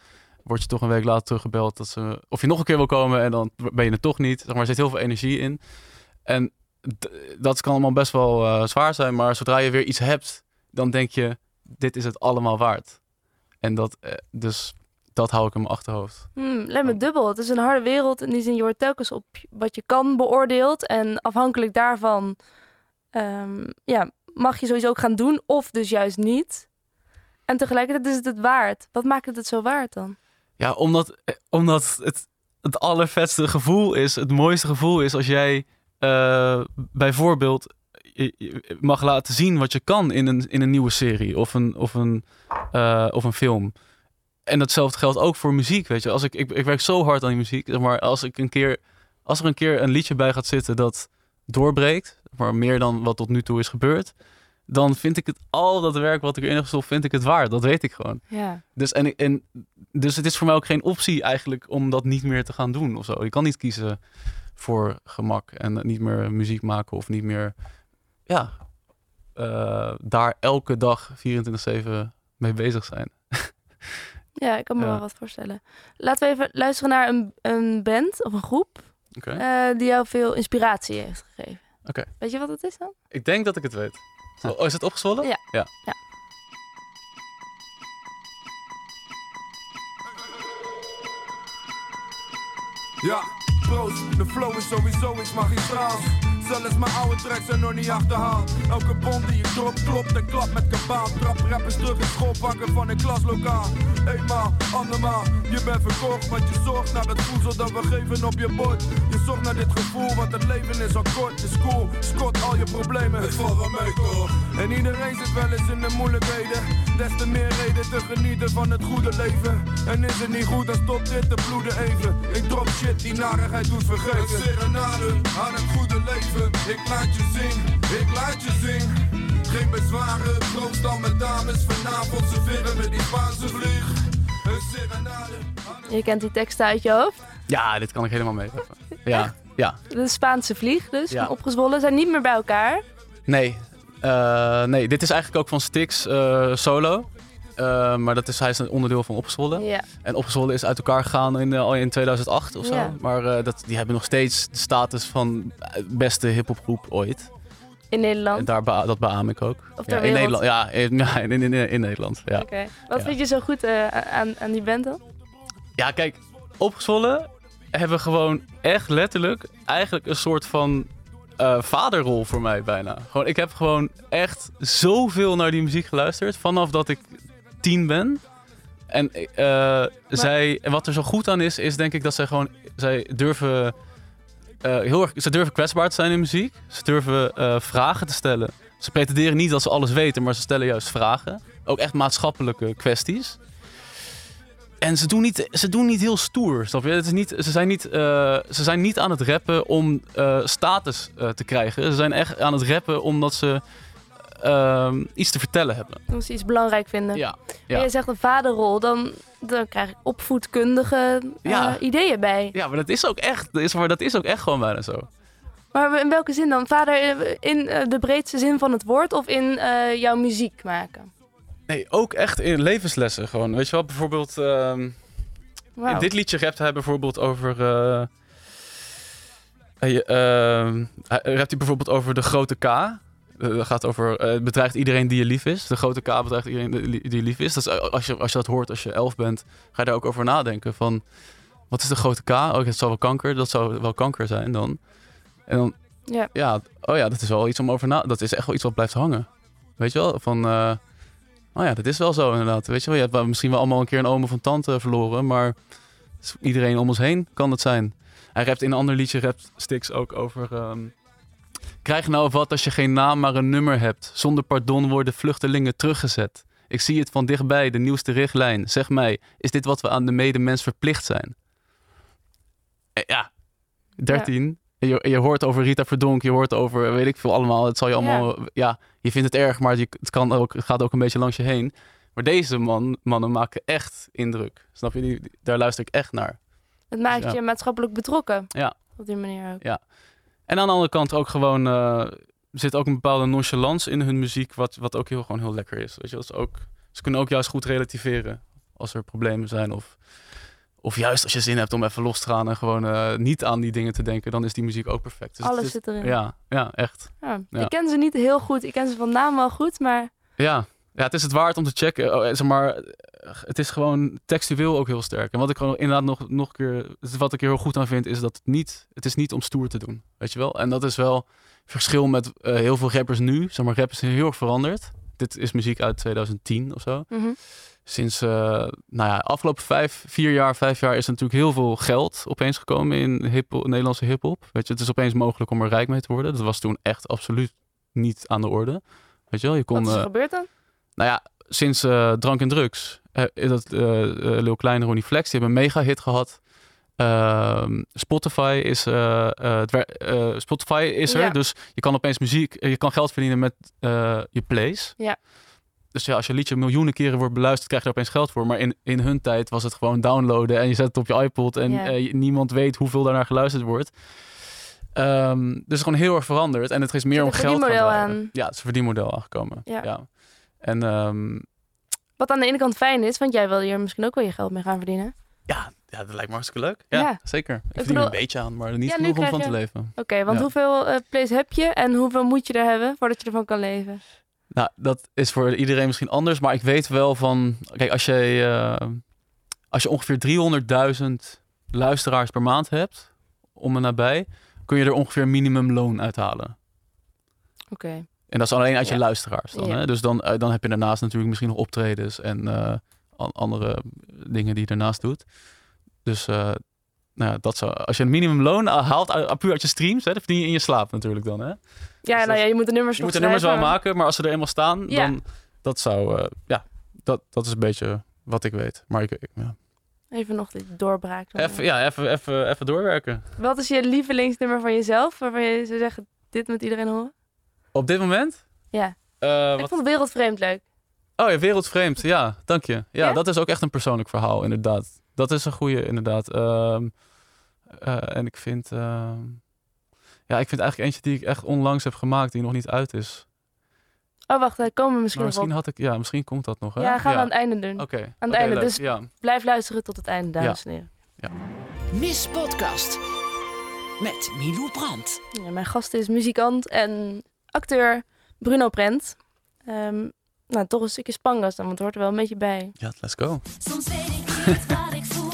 C: word je toch een week later teruggebeld dat ze, of je nog een keer wil komen en dan ben je er toch niet. Zeg maar, er zit heel veel energie in. En dat kan allemaal best wel eh, zwaar zijn, maar zodra je weer iets hebt, dan denk je, dit is het allemaal waard. En dat, eh, dus dat hou ik in mijn achterhoofd.
D: Hmm, lijkt me dubbel. Het is een harde wereld. In die zin, je wordt telkens op wat je kan beoordeeld. En afhankelijk daarvan ehm, ja, mag je sowieso ook gaan doen. Of dus juist niet. En tegelijkertijd is het het waard. Wat maakt het het zo waard dan?
C: Ja, omdat, eh, omdat het het allervetste gevoel is, het mooiste gevoel is als jij eh, bijvoorbeeld mag laten zien wat je kan in een, in een nieuwe serie of een, of, een, eh, of een film. En datzelfde geldt ook voor muziek, weet je. Als ik, ik, ik werk zo hard aan die muziek, maar als, ik een keer, als er een keer een liedje bij gaat zitten dat doorbreekt, maar meer dan wat tot nu toe is gebeurd, dan vind ik het al dat werk wat ik erin heb gestopt, vind ik het waard. Dat weet ik gewoon.
D: Ja.
C: Dus, en, en, dus het is voor mij ook geen optie eigenlijk om dat niet meer te gaan doen of zo. Je kan niet kiezen voor gemak en niet meer muziek maken of niet meer, ja, eh, daar elke dag 24-7 mee bezig zijn.
D: Ja, ik kan me
C: Ja.
D: wel wat voorstellen. Laten we even luisteren naar een, een band of een groep eh, die jou veel inspiratie heeft gegeven.
C: Oké.
D: Weet je wat het is dan?
C: Ik denk dat ik het weet. Oh, is het opgezwollen?
D: Ja.
C: ja.
D: Ja.
N: Ja, proost, de flow is sowieso iets magistraals. Zelfs mijn oude tracks zijn nog niet achterhaald. Elke bond die ik drop, klopt en klap met kabaal. Trap rappers terug in school pakken van een klaslokaal. Eenmaal, andermaal, je bent verkocht. Want je zorgt naar het voedsel dat we geven op je bord. Je zorgt naar dit gevoel, want het leven is al kort. Is cool, scot al je problemen. Het valt wel mee toch? En iedereen zit wel eens in de moeilijkheden. Des te meer reden te genieten van het goede leven. En is het niet goed, dan stopt dit te bloeden even. Ik drop shit die narigheid doet vergeten. Een serenade aan het goede leven. Ik laat je zien, ik laat je zien. Geen bezwaren, troost dan met dames. Vanavond serveren we die Spaanse vlieg. Een serenade.
D: Je kent die teksten uit je hoofd.
C: Ja, dit kan ik helemaal mee. Ja, ja.
D: De Spaanse vlieg dus,
C: Ja.
D: opgezwollen. Zijn niet meer bij elkaar.
C: Nee. Eh, nee, dit is eigenlijk ook van Styx eh, solo. Eh, maar dat is, hij is een onderdeel van Opgezwollen.
D: Ja.
C: En Opgezwollen is uit elkaar gegaan in, al in 2008 of zo.
D: Ja.
C: Maar dat, die hebben nog steeds de status van beste hiphopgroep ooit.
D: In Nederland.
C: En daar dat beaam ik ook.
D: Of
C: ja, in? Nederland. Ja, in, ja, in, in, in, in Nederland. Ja.
D: Wat vind je zo goed aan, aan die band dan?
C: Ja, kijk, opgezwollen hebben gewoon echt letterlijk eigenlijk een soort van eh, vaderrol voor mij bijna. Gewoon, ik heb gewoon echt zoveel naar die muziek geluisterd vanaf dat ik tien ben. En eh, zij, wat er zo goed aan is, is denk ik dat zij gewoon, zij durven eh, heel erg, ze durven kwetsbaar te zijn in muziek. Ze durven vragen te stellen. Ze pretenderen niet dat ze alles weten, maar ze stellen juist vragen. Ook echt maatschappelijke kwesties. En ze doen niet, ze doen niet heel stoer, snap je? Het is niet, ze, zijn niet, eh, ze zijn niet aan het rappen om eh, status eh, te krijgen. Ze zijn echt aan het rappen omdat ze ehm, iets te vertellen hebben.
D: Als ze iets belangrijk vinden.
C: Ja, ja.
D: jij zegt een vaderrol, dan, dan krijg ik opvoedkundige
C: Ja.
D: ideeën bij.
C: Ja, maar dat is ook echt, dat is, maar dat is ook echt gewoon bijna zo.
D: Maar in welke zin dan? Vader in de breedste zin van het woord of in jouw muziek maken?
C: Nee, ook echt in levenslessen gewoon. Weet je wel, bijvoorbeeld... ehm,
D: Wauw.
C: Dit liedje rapt hij bijvoorbeeld over... eh, hij, eh, hij rapt hij bijvoorbeeld over de grote K. Eh, Dat gaat over, eh, het bedreigt iedereen die je lief is. De grote K bedreigt iedereen die je lief is. Dus als je, als je dat hoort als je elf bent, ga je daar ook over nadenken. Van, wat is de grote K? Oh, het zal wel kanker. Dat zou wel kanker zijn dan. En dan,
D: Ja.
C: ja, oh ja, dat is wel iets om over na... Dat is echt wel iets wat blijft hangen. Weet je wel? Van, oh ja, dat is wel zo inderdaad. Weet je wel, je hebt misschien wel allemaal een keer een oom of een tante verloren, maar iedereen om ons heen kan het zijn. Hij rapt in een ander liedje, rapt Stix ook over... ehm, Krijg nou wat als je geen naam, maar een nummer hebt. Zonder pardon worden vluchtelingen teruggezet. Ik zie het van dichtbij, de nieuwste richtlijn. Zeg mij, is dit wat we aan de medemens verplicht zijn? Eh, Ja, 13. En Je, je hoort over Rita Verdonk, je hoort over weet ik veel allemaal. Het zal je allemaal, ja, je vindt het erg, maar je, het, kan ook, het gaat ook een beetje langs je heen. Maar deze man, mannen maken echt indruk. Snap je? Die, daar luister ik echt naar.
D: Het maakt
C: Ja.
D: je maatschappelijk betrokken.
C: Ja.
D: Op die manier ook.
C: Ja. En aan de andere kant ook gewoon, er zit ook een bepaalde nonchalance in hun muziek, wat, wat ook heel, gewoon heel lekker is. Weet je, dat is ook, ze kunnen ook juist goed relativeren als er problemen zijn. Of, of juist als je zin hebt om even los te gaan en gewoon eh, niet aan die dingen te denken, dan is die muziek ook perfect. Dus
D: Alles
C: is-
D: zit erin.
C: Ja, ja echt.
D: Ja.
C: Ja.
D: Ik ken ze niet heel goed. Ik ken ze van naam wel goed, maar
C: Ja. ja, het is het waard om te checken. Oh, eh, zeg maar, het is gewoon textueel ook heel sterk. En wat ik gewoon inderdaad nog, nog een keer, wat ik er heel goed aan vind, is dat het niet, het is niet om stoer te doen. Weet je wel? En dat is wel verschil met eh, heel veel rappers nu. Zeg maar, rap is heel erg veranderd. Dit is muziek uit 2010 of zo.
D: Mhm.
C: Sinds, eh, nou ja, afgelopen vijf, vier jaar, vijf jaar is er natuurlijk heel veel geld opeens gekomen in hip Nederlandse hip-hop. Weet je, het is opeens mogelijk om er rijk mee te worden. Dat was toen echt absoluut niet aan de orde. Weet je wel, je kon.
D: wat is er
C: eh,
D: gebeurd dan?
C: nou ja, sinds eh, Drank en Drugs dat Lil Kleine Ronnie Flex, die hebben een mega hit gehad. Ehm, Spotify is, Spotify is er,
D: Ja.
C: dus je kan opeens muziek, je kan geld verdienen met je plays.
D: Ja.
C: Dus ja, als je liedje miljoenen keren wordt beluisterd, krijg je er opeens geld voor. Maar in, in hun tijd was het gewoon downloaden en je zet het op je iPod en
D: Ja.
C: eh, niemand weet hoeveel daarnaar geluisterd wordt. Ehm, dus het is gewoon heel erg veranderd en het is meer om geld
D: aan.
C: Ja, het is een verdienmodel aangekomen.
D: Ja.
C: Ja. En ehm,
D: Wat aan de ene kant fijn is, want jij wil hier misschien ook wel je geld mee gaan verdienen.
C: ja, dat lijkt me hartstikke leuk. Ja,
D: Ja.
C: zeker. Ik, verdien
D: bedoel-
C: er een beetje aan, maar niet
D: Ja,
C: genoeg om van
D: je-
C: te leven.
D: Oké, want
C: Ja.
D: hoeveel eh plays heb je en hoeveel moet je er hebben voordat je ervan kan leven?
C: Nou, dat is voor iedereen misschien anders, maar ik weet wel van... Kijk, als je, eh, als je ongeveer 300.000 luisteraars per maand hebt, om en nabij, kun je er ongeveer minimumloon uithalen.
D: Oké.
C: En dat is alleen uit je
D: Ja.
C: luisteraars dan.
D: Ja.
C: Hè? Dus dan, eh, dan heb je daarnaast natuurlijk misschien nog optredens en eh, an- andere dingen die je daarnaast doet. Dus nou ja, dat zou, als je een minimumloon haalt puur uit je streams, hè, dat verdien je in je slaap natuurlijk dan. Hè?
D: Ja, nou ja, je moet de nummers
C: Je
D: nog
C: moet de nummers wel maken, maar als ze er eenmaal staan,
D: Ja.
C: dan dat zou, eh, ja, dat, dat is een beetje wat ik weet. Maar ik, ik- ja.
D: Even nog dit doorbraak.
C: even, ja, even, even, even doorwerken.
D: Wat is je lievelingsnummer van jezelf, waarvan je zou zeggen, dit moet iedereen horen?
C: Op dit moment?
D: Ja.
C: Eh,
D: Ik
C: wat,
D: vond Wereldvreemd leuk.
C: oh ja, wereldvreemd. Ja, dank je. Ja,
D: Ja?
C: dat is ook echt een persoonlijk verhaal, inderdaad. Dat is een goede, inderdaad. Ehm, eh, en ik vind, ehm, ja, ik vind eigenlijk eentje die ik echt onlangs heb gemaakt, die nog niet uit is.
D: Oh, wacht, daar komen we misschien
C: Maar misschien
D: op.
C: had ik, ja, misschien komt dat nog. Hè?
D: Ja, gaan we aan het einde doen.
C: Oké.
D: Aan het einde.
C: leuk.
D: Dus
C: Ja.
D: blijf luisteren tot het einde, dames en heren.
C: Ja.
A: Miss Podcast met Milou Brandt.
D: Ja, mijn gast is muzikant en acteur Bruno Prent. Ehm, nou, toch een stukje Spangas dan, want het hoort er wel een beetje bij.
C: Ja, let's go.
L: Soms weet ik niet wat ik voel,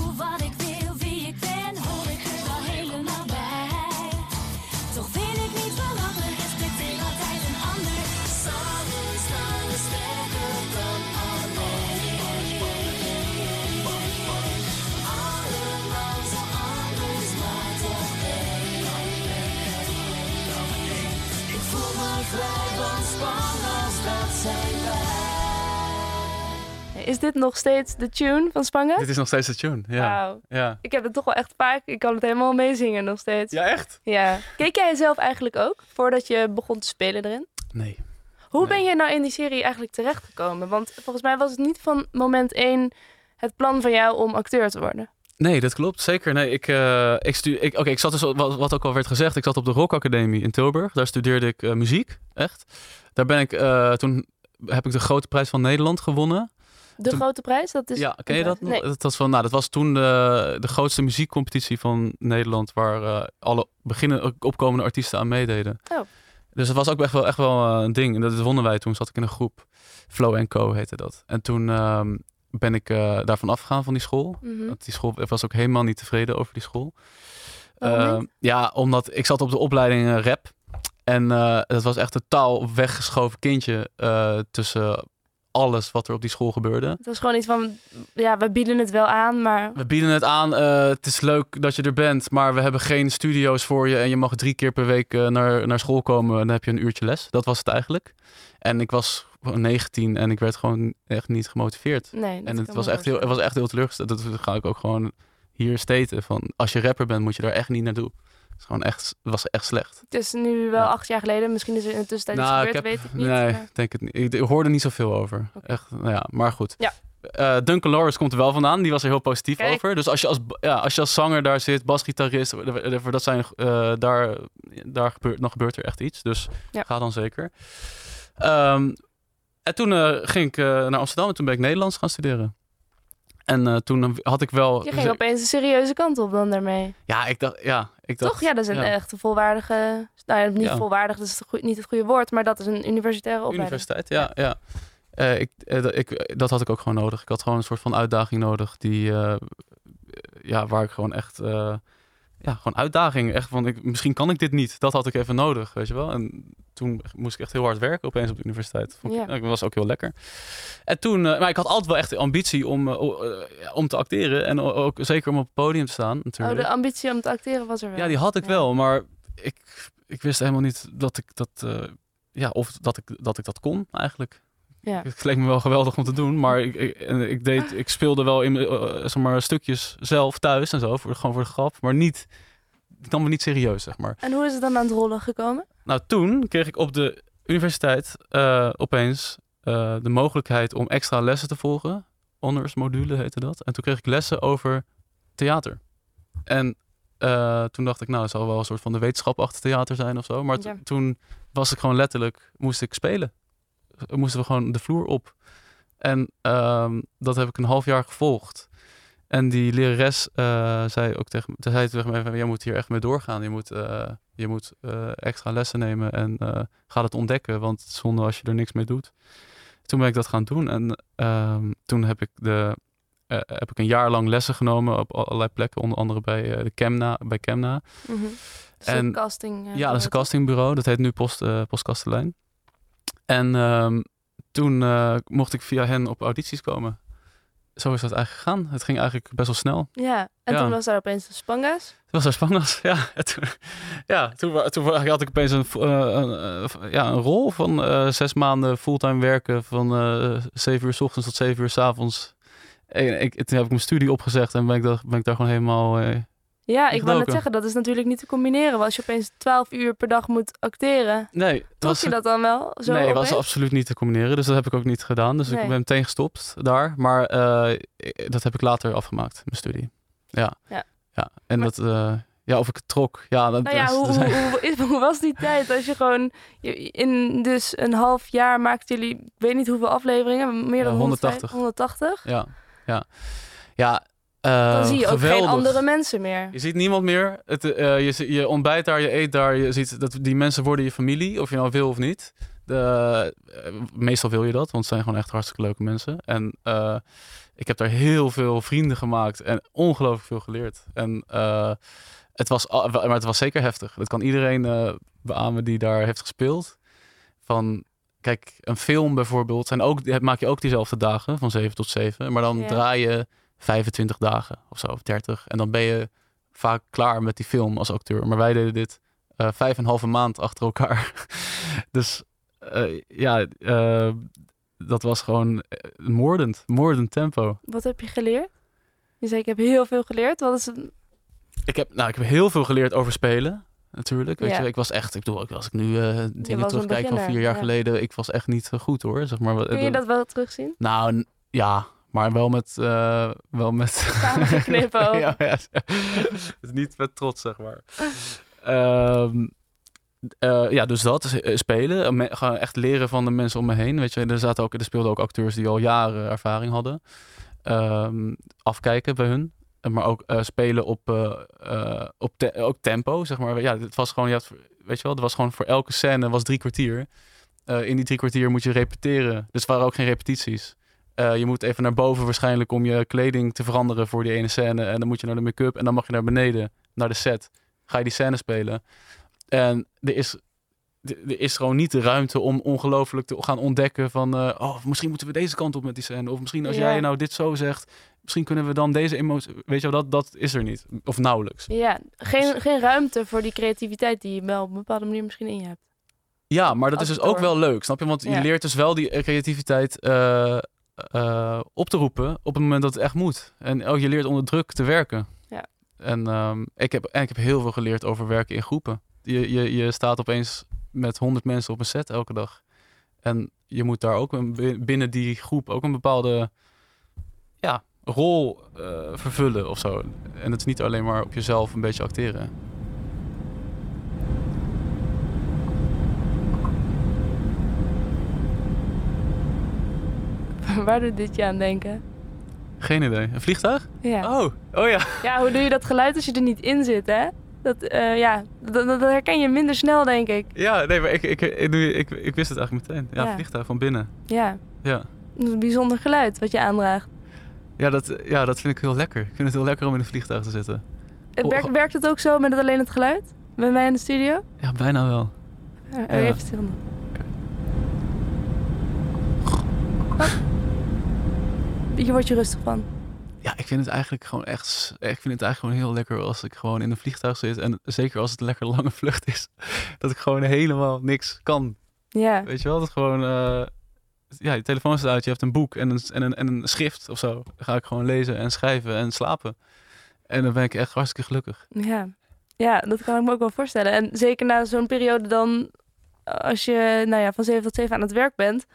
D: Is dit nog steeds de tune van Spangas?
C: Dit is nog steeds de tune. Ja. Ja.
D: Ik heb het toch wel echt vaak. Ik kan het helemaal meezingen nog steeds.
C: Ja, echt?
D: Ja. Keek jij zelf eigenlijk ook voordat je begon te spelen erin?
C: Nee.
D: Hoe ben je nou in die serie eigenlijk terechtgekomen? Want volgens mij was het niet van moment één het plan van jou om acteur te worden.
C: Nee, dat klopt. Zeker. Nee, ik, ik, stu ik, oké, ik zat dus, wat, wat ook al werd gezegd, ik zat op de Rock Academie in Tilburg. Daar studeerde ik eh, muziek, echt. Daar ben ik, eh, toen heb ik de Grote Prijs van Nederland gewonnen.
D: De
C: Toen-
D: Grote Prijs, dat is...
C: ja, ken je dat?
D: Nee.
C: Dat, was van, nou, dat was toen de, de grootste muziekcompetitie van Nederland, waar eh, alle beginnen, opkomende artiesten aan meededen.
D: Oh.
C: Dus het was ook echt wel, echt wel eh, een ding. En dat wonnen wij toen, zat ik in een groep. Flow Co heette dat. En toen ehm, ben ik eh, daarvan afgegaan van die school.
D: Mhm.
C: Want die school was ook helemaal niet tevreden over die school. Eh,
D: niet?
C: ja, omdat ik zat op de opleiding eh, rap. En eh het was echt totaal weggeschoven kindje eh, tussen alles wat er op die school gebeurde.
D: Het was gewoon iets van, ja, we bieden het wel aan, maar
C: We bieden het aan. eh, het is leuk dat je er bent, maar we hebben geen studio's voor je. En je mag drie keer per week eh, naar, naar school komen. En dan heb je een uurtje les. Dat was het eigenlijk. En ik was gewoon 19 en ik werd gewoon echt niet gemotiveerd.
D: Nee,
C: en het was, echt heel, het was echt heel teleurgesteld. Dat ga ik ook gewoon hier steten. Van, als je rapper bent, moet je daar echt niet naartoe. Het, is gewoon echt, was echt slecht.
D: het is nu wel acht jaar geleden. Misschien is er in de tussentijd iets
C: Nou,
D: gebeurd, weet ik niet.
C: Nee,
D: maar-
C: denk het niet. Ik, ik hoorde niet zoveel over. Echt, nou ja, maar goed.
D: Ja.
C: Eh, Duncan Lawrence komt er wel vandaan. Die was er heel positief
D: Kijk.
C: over. Dus als je als, ja, als je als zanger daar zit, basgitarist, dat zijn, eh, daar, daar gebeurt, dan gebeurt er echt iets. Dus
D: Ja.
C: ga dan zeker. Ehm, en toen eh, ging ik naar Amsterdam en toen ben ik Nederlands gaan studeren. En eh, toen had ik wel...
D: Je ging opeens een serieuze kant op dan daarmee.
C: Ja, ik dacht... Ja, ik dacht
D: Toch? Ja, dat is een
C: ja.
D: echt volwaardige... Nou ja, niet
C: Ja.
D: volwaardig, dat is het niet het goede woord, maar dat is een universitaire opleiding.
C: Universiteit, ja. ja. Eh, ik, eh, dat- ik, dat had ik ook gewoon nodig. Ik had gewoon een soort van uitdaging nodig. Die, ja, waar ik gewoon echt... ja, gewoon uitdaging. Echt van, ik, misschien kan ik dit niet. Dat had ik even nodig, weet je wel. En toen moest ik echt heel hard werken opeens op de universiteit. Vond ik,
D: Ja.
C: Dat was ook heel lekker. En toen... eh, maar ik had altijd wel echt de ambitie om, eh, eh, om te acteren. En ook zeker om op het podium te staan,
D: Oh,
C: natuurlijk.
D: de ambitie om te acteren was er wel.
C: Ja, die had ik wel, maar ik, ik wist helemaal niet dat ik dat, ja, of dat ik, dat ik dat kon eigenlijk.
D: Ja.
C: Het leek me wel geweldig om te doen, maar ik, ik, deed, ik speelde wel in, eh, zeg maar, stukjes zelf thuis en zo, voor, gewoon voor de grap, maar niet, ik nam me niet serieus, zeg maar.
D: En hoe is het dan aan het rollen gekomen?
C: Nou, toen kreeg ik op de universiteit eh, opeens eh, de mogelijkheid om extra lessen te volgen. Honors module heette dat. En toen kreeg ik lessen over theater. En eh, toen dacht ik, nou, het zal wel een soort van de wetenschap achter theater zijn of zo. Maar
D: Ja.
C: toen was ik gewoon letterlijk, moest ik spelen. Moesten we gewoon de vloer op. En ehm, dat heb ik een half jaar gevolgd. En die lerares zei ook tegen, me- zei tegen mij, van, jij moet hier echt mee doorgaan. Je moet, je moet eh, extra lessen nemen en eh, ga het ontdekken. Want het is zonde als je er niks mee doet. Toen ben ik dat gaan doen. En ehm, toen heb ik, de, eh, heb ik een jaar lang lessen genomen op allerlei plekken. Onder andere bij de Chemna. Bij Chemna.
D: Mhm. Dus een casting,
C: ja, dat is een
D: bureau,
C: castingbureau. Dat heet nu Post, Post Kastelein. En ehm, toen mocht ik via hen op audities komen. Zo is dat eigenlijk gegaan. Het ging eigenlijk best wel snel.
D: Ja, en
C: Ja.
D: toen was daar opeens de Spanga's.
C: Het was daar spannend. Ja, en toen, ja, toen, toen had ik opeens een, eh, een, eh, ja, een rol van eh, zes maanden fulltime werken. Van zeven uur s ochtends tot zeven uur s avonds. En ik, toen heb ik mijn studie opgezegd en ben ik daar, ben ik daar gewoon helemaal...
D: Ja, ik wou net zeggen, dat is natuurlijk niet te combineren. Want als je opeens 12 uur per dag moet acteren,
C: nee,
D: trok
C: was,
D: je dat dan wel? Zo
C: nee, het was absoluut niet te combineren. Dus dat heb ik ook niet gedaan. Dus
D: Nee.
C: ik ben meteen gestopt daar. Maar eh, dat heb ik later afgemaakt, mijn studie. Ja.
D: Ja.
C: ja. En dat... eh, ja, of ik het trok. Ja, dat,
D: Nou ja,
C: dat-
D: hoe,
C: dat
D: hoe, was die tijd als je gewoon in dus een half jaar maakten jullie, ik weet niet hoeveel afleveringen, meer dan
C: 180.
D: 180?
C: Ja, ja. Ja,
D: Dan zie je ook
C: geweldig.
D: geen andere mensen meer.
C: Je ziet niemand meer. Het, eh, je, je ontbijt daar, je eet daar. Je ziet dat die mensen worden je familie, of je nou wil of niet. De, eh, meestal wil je dat, want het zijn gewoon echt hartstikke leuke mensen. En eh, ik heb daar heel veel vrienden gemaakt en ongelooflijk veel geleerd. En eh, het was, maar het was zeker heftig. Dat kan iedereen eh beamen die daar heeft gespeeld. Van, kijk, een film bijvoorbeeld, zijn ook, maak je ook diezelfde dagen, van 7 tot 7. Maar dan
D: Ja.
C: draai je 25 dagen of zo, of 30. En dan ben je vaak klaar met die film als acteur. Maar wij deden dit eh, vijf en een halve maand achter elkaar. dus eh, ja, eh, dat was gewoon moordend, moordend tempo.
D: Wat heb je geleerd? Je zei, ik heb heel veel geleerd. Wat is?
C: Ik heb, nou, ik heb heel veel geleerd over spelen. Natuurlijk. Weet
D: Ja.
C: je, ik was echt, ik bedoel, ook als ik nu dingen terugkijk van vier jaar
D: ja.
C: geleden, ik was echt niet goed hoor. Zeg maar,
D: Kun je dat wel terugzien?
C: Nou, ja, maar wel met, eh, wel met.
D: Samengeknippen ook.
C: ja, ja. niet met trots, zeg maar. Ehm, Eh, ja, dus dat, eh, spelen. Me- echt leren van de mensen om me heen. Weet je, er, zaten ook, er speelden ook acteurs die al jaren ervaring hadden. Ehm, afkijken bij hun. Maar ook spelen op, op te- ook tempo, zeg maar. Ja, het was gewoon, je had, weet je wel, het was gewoon voor elke scène was drie kwartier. In die drie kwartier moet je repeteren. Dus het waren ook geen repetities. Eh, je moet even naar boven waarschijnlijk om je kleding te veranderen voor die ene scène. En dan moet je naar de make-up en dan mag je naar beneden, naar de set. Ga je die scène spelen. En er is, er is gewoon niet de ruimte om ongelooflijk te gaan ontdekken van... eh, oh, misschien moeten we deze kant op met die scène. Of misschien als
D: Ja.
C: jij nou dit zo zegt, misschien kunnen we dan deze emotie... Weet je wel, dat, dat is er niet. Of nauwelijks.
D: Ja, geen, geen ruimte voor die creativiteit die je wel op een bepaalde manier misschien in je hebt.
C: Ja, maar dat is dus ook wel leuk, snap je? Want je
D: Ja.
C: leert dus wel die creativiteit eh, op te roepen op het moment dat het echt moet. En ook je leert onder druk te werken.
D: Ja.
C: En um, ik, heb, en ik heb heel veel geleerd over werken in groepen. Je, je, je staat opeens met honderd mensen op een set elke dag. En je moet daar ook een, bi- binnen die groep ook een bepaalde ja, rol eh, vervullen of zo. En het is niet alleen maar op jezelf een beetje acteren.
D: Waar doet dit je aan denken?
C: Geen idee. Een vliegtuig?
D: Ja.
C: Oh, oh ja.
D: Ja, hoe doe je dat geluid als je er niet in zit, hè? Dat, eh, ja, dat, dat herken je minder snel, denk ik.
C: Ja, nee, maar ik, ik, ik, doe- ik, ik wist het eigenlijk meteen. Ja,
D: Ja.
C: vliegtuig van binnen.
D: Ja,
C: Ja.
D: dat is een bijzonder geluid wat je aandraagt.
C: Ja, dat, ja, dat vind ik heel lekker. Ik vind het heel lekker om in een vliegtuig te zitten.
D: Het
C: Oh,
D: werkt, werkt het ook zo met het alleen het geluid? Bij mij in de studio?
C: Ja, bijna wel.
D: Ja,
C: Ja.
D: Even stil. Oh. Hier word je rustig van.
C: Ja, ik vind het eigenlijk gewoon echt... Ik vind het eigenlijk gewoon heel lekker als ik gewoon in een vliegtuig zit. En zeker als het een lekker lange vlucht is. Dat ik gewoon helemaal niks kan.
D: Ja.
C: Weet je wel? Dat gewoon... eh, ja, je telefoon staat uit. Je hebt een boek en een, en, een, en een schrift of zo. Dan ga ik gewoon lezen en schrijven en slapen. En dan ben ik echt hartstikke gelukkig.
D: Ja. ja, dat kan ik me ook wel voorstellen. En zeker na zo'n periode dan, als je nou ja, van 7 tot 7 aan het werk bent.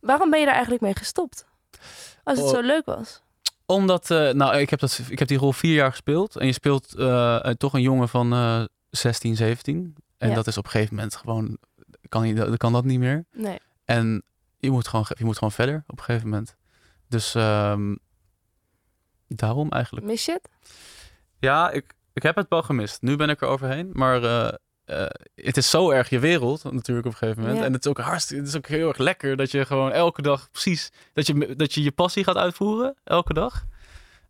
D: Waarom ben je daar eigenlijk mee gestopt? Als het
C: Oh.
D: zo leuk was.
C: Omdat, eh, nou, ik heb, dat, ik heb die rol vier jaar gespeeld. En je speelt eh, eh, toch een jongen van eh 16, 17. En
D: Ja.
C: dat is op een gegeven moment gewoon, kan, je, kan dat niet meer.
D: Nee.
C: En je moet, gewoon, je moet gewoon verder op een gegeven moment. Dus ehm, daarom eigenlijk.
D: Mis je het?
C: Ja, ik, ik heb het wel gemist. Nu ben ik er overheen. Maar eh, het is zo erg je wereld natuurlijk op een gegeven moment.
D: Ja.
C: En het is ook hartstikke, het is ook heel erg lekker dat je gewoon elke dag precies, dat je, dat je je passie gaat uitvoeren elke dag.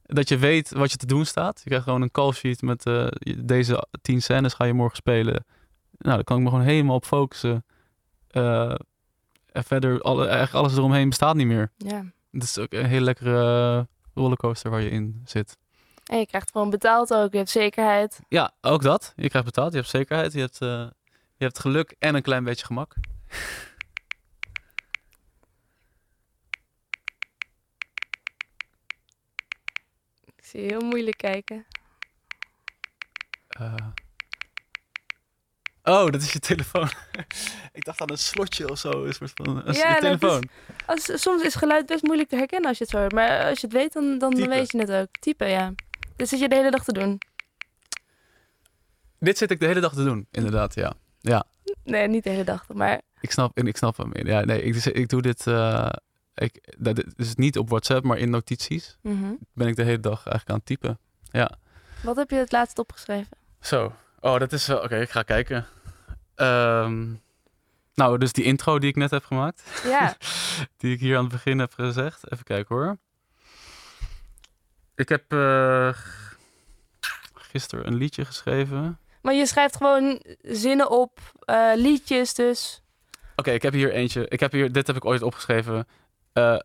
C: Dat je weet wat je te doen staat. Je krijgt gewoon een call sheet met eh, deze tien scènes ga je morgen spelen. Nou, daar kan ik me gewoon helemaal op focussen. Eh, en verder, alle, eigenlijk alles eromheen bestaat niet meer.
D: Ja.
C: Het is ook een hele lekkere rollercoaster waar je in zit.
D: En je krijgt gewoon betaald ook. Je hebt zekerheid.
C: Ja, ook dat. Je krijgt betaald, je hebt zekerheid, je hebt, eh, je hebt geluk en een klein beetje gemak.
D: Ik zie je heel moeilijk kijken.
C: Eh. Oh, dat is je telefoon. ik dacht aan een slotje of zo. Een soort van een
D: Ja, is-
C: telefoon.
D: Als, soms is geluid best moeilijk te herkennen als je het zo hoort. Maar als je het weet, dan, dan
C: Typen.
D: weet je het ook. Typen, ja. Dit zit je de hele dag te doen.
C: Dit zit ik de hele dag te doen, inderdaad, ja. Ja,
D: Nee, niet de hele dag, maar
C: ik snap, ik snap hem. Ja, nee, ik, ik doe dit, eh, ik, dat is niet op WhatsApp, maar in notities.
D: Mhm.
C: Ben ik de hele dag eigenlijk aan het typen. Ja.
D: wat heb je het laatst opgeschreven?
C: Zo. Oh, dat is wel... Oké, ik ga kijken. Ehm, nou, dus die intro die ik net heb gemaakt.
D: Ja.
C: die ik hier aan het begin heb gezegd. Even kijken hoor. Ik heb eh, gisteren een liedje geschreven.
D: Maar je schrijft gewoon zinnen op, eh, liedjes dus.
C: Oké, ik heb hier eentje. Ik heb hier, dit heb ik ooit opgeschreven. Eh,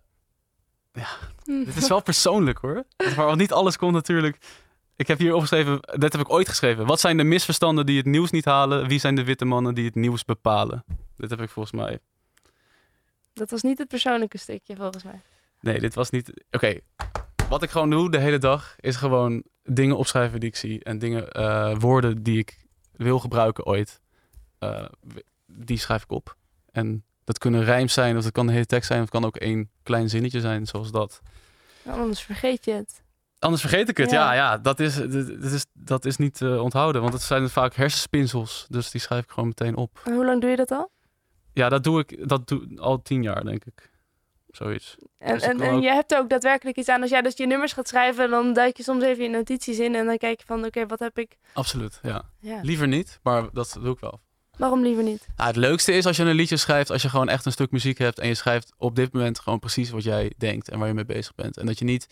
C: ja,
D: Hm.
C: dit is wel persoonlijk hoor. Maar niet alles komt natuurlijk. Ik heb hier opgeschreven, dit heb ik ooit geschreven. Wat zijn de misverstanden die het nieuws niet halen? Wie zijn de witte mannen die het nieuws bepalen? Dit heb ik volgens mij.
D: Dat was niet het persoonlijke stukje volgens mij.
C: Nee, dit was niet. Oké, wat ik gewoon doe de hele dag is gewoon dingen opschrijven die ik zie en dingen, eh, woorden die ik wil gebruiken ooit. eh, die schrijf ik op. En dat kunnen rijms zijn, of dat kan een hele tekst zijn, of het kan ook één klein zinnetje zijn, zoals dat.
D: Nou, anders vergeet je het.
C: Anders vergeet ik het.
D: Ja.
C: Ja, ja, dat, is, dat, is, dat is niet eh, onthouden. Want het zijn vaak hersenspinsels. Dus die schrijf ik gewoon meteen op.
D: En hoe lang doe je dat al?
C: Ja, dat doe ik dat doe, al tien jaar, denk ik. Zoiets.
D: En,
C: Dus
D: en, en
C: ook-
D: je hebt er ook daadwerkelijk iets aan. Als jij dus je nummers gaat schrijven, dan duik je soms even je notities in. En dan kijk je van, oké, wat heb ik...
C: Absoluut, ja.
D: Ja.
C: Liever niet, maar dat doe ik wel.
D: Waarom liever niet?
C: Nou, het leukste is als je een liedje schrijft, als je gewoon echt een stuk muziek hebt en je schrijft op dit moment gewoon precies wat jij denkt en waar je mee bezig bent. En dat je niet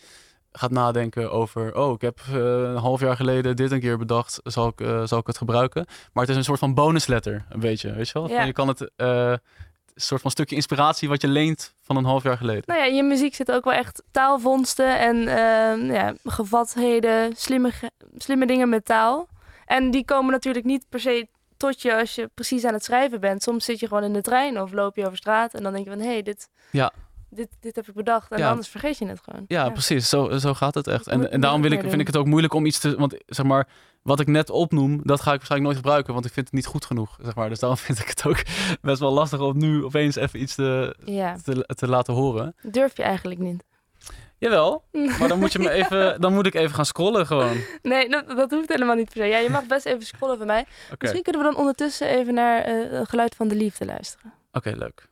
C: gaat nadenken over, oh, ik heb eh, een half jaar geleden dit een keer bedacht, zal ik, eh, zal ik het gebruiken? Maar het is een soort van bonusletter, een beetje, weet je wel?
D: Ja.
C: Je kan het, eh, soort van stukje inspiratie wat je leent van een half jaar geleden.
D: Nou ja, in je muziek zit ook wel echt taalvondsten en ehm, ja, gevatheden, slimme, slimme dingen met taal. En die komen natuurlijk niet per se tot je als je precies aan het schrijven bent. Soms zit je gewoon in de trein of loop je over straat en dan denk je van, hé, hey, dit,
C: Ja,
D: dit, dit heb ik bedacht. En
C: Ja.
D: anders vergeet je het gewoon.
C: Ja, precies. Zo, zo gaat het echt. En, en daarom wil ik, vind ik het ook moeilijk om iets te... Want zeg maar, wat ik net opnoem, dat ga ik waarschijnlijk nooit gebruiken. Want ik vind het niet goed genoeg, zeg maar. Dus daarom vind ik het ook best wel lastig om nu opeens even iets te,
D: Ja.
C: te, te laten horen.
D: Durf je eigenlijk niet.
C: Jawel, maar dan moet, je me even, dan moet ik even gaan scrollen gewoon.
D: Nee, dat, dat hoeft helemaal niet per se. Ja, je mag best even scrollen van mij. Misschien kunnen we dan ondertussen even naar eh, het geluid van de liefde luisteren.
C: Oké, leuk.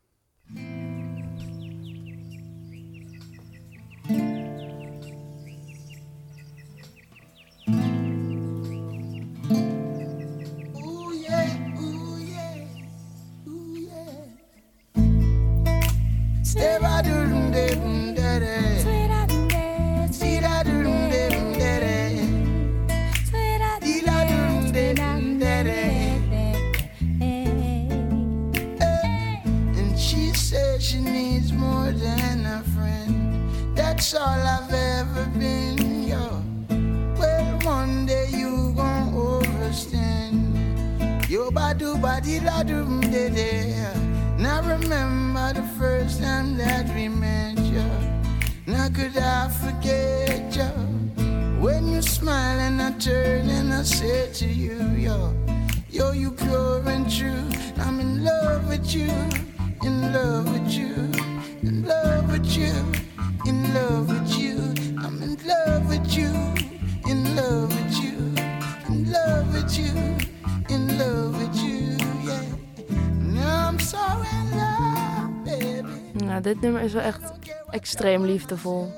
D: Extreem liefdevol.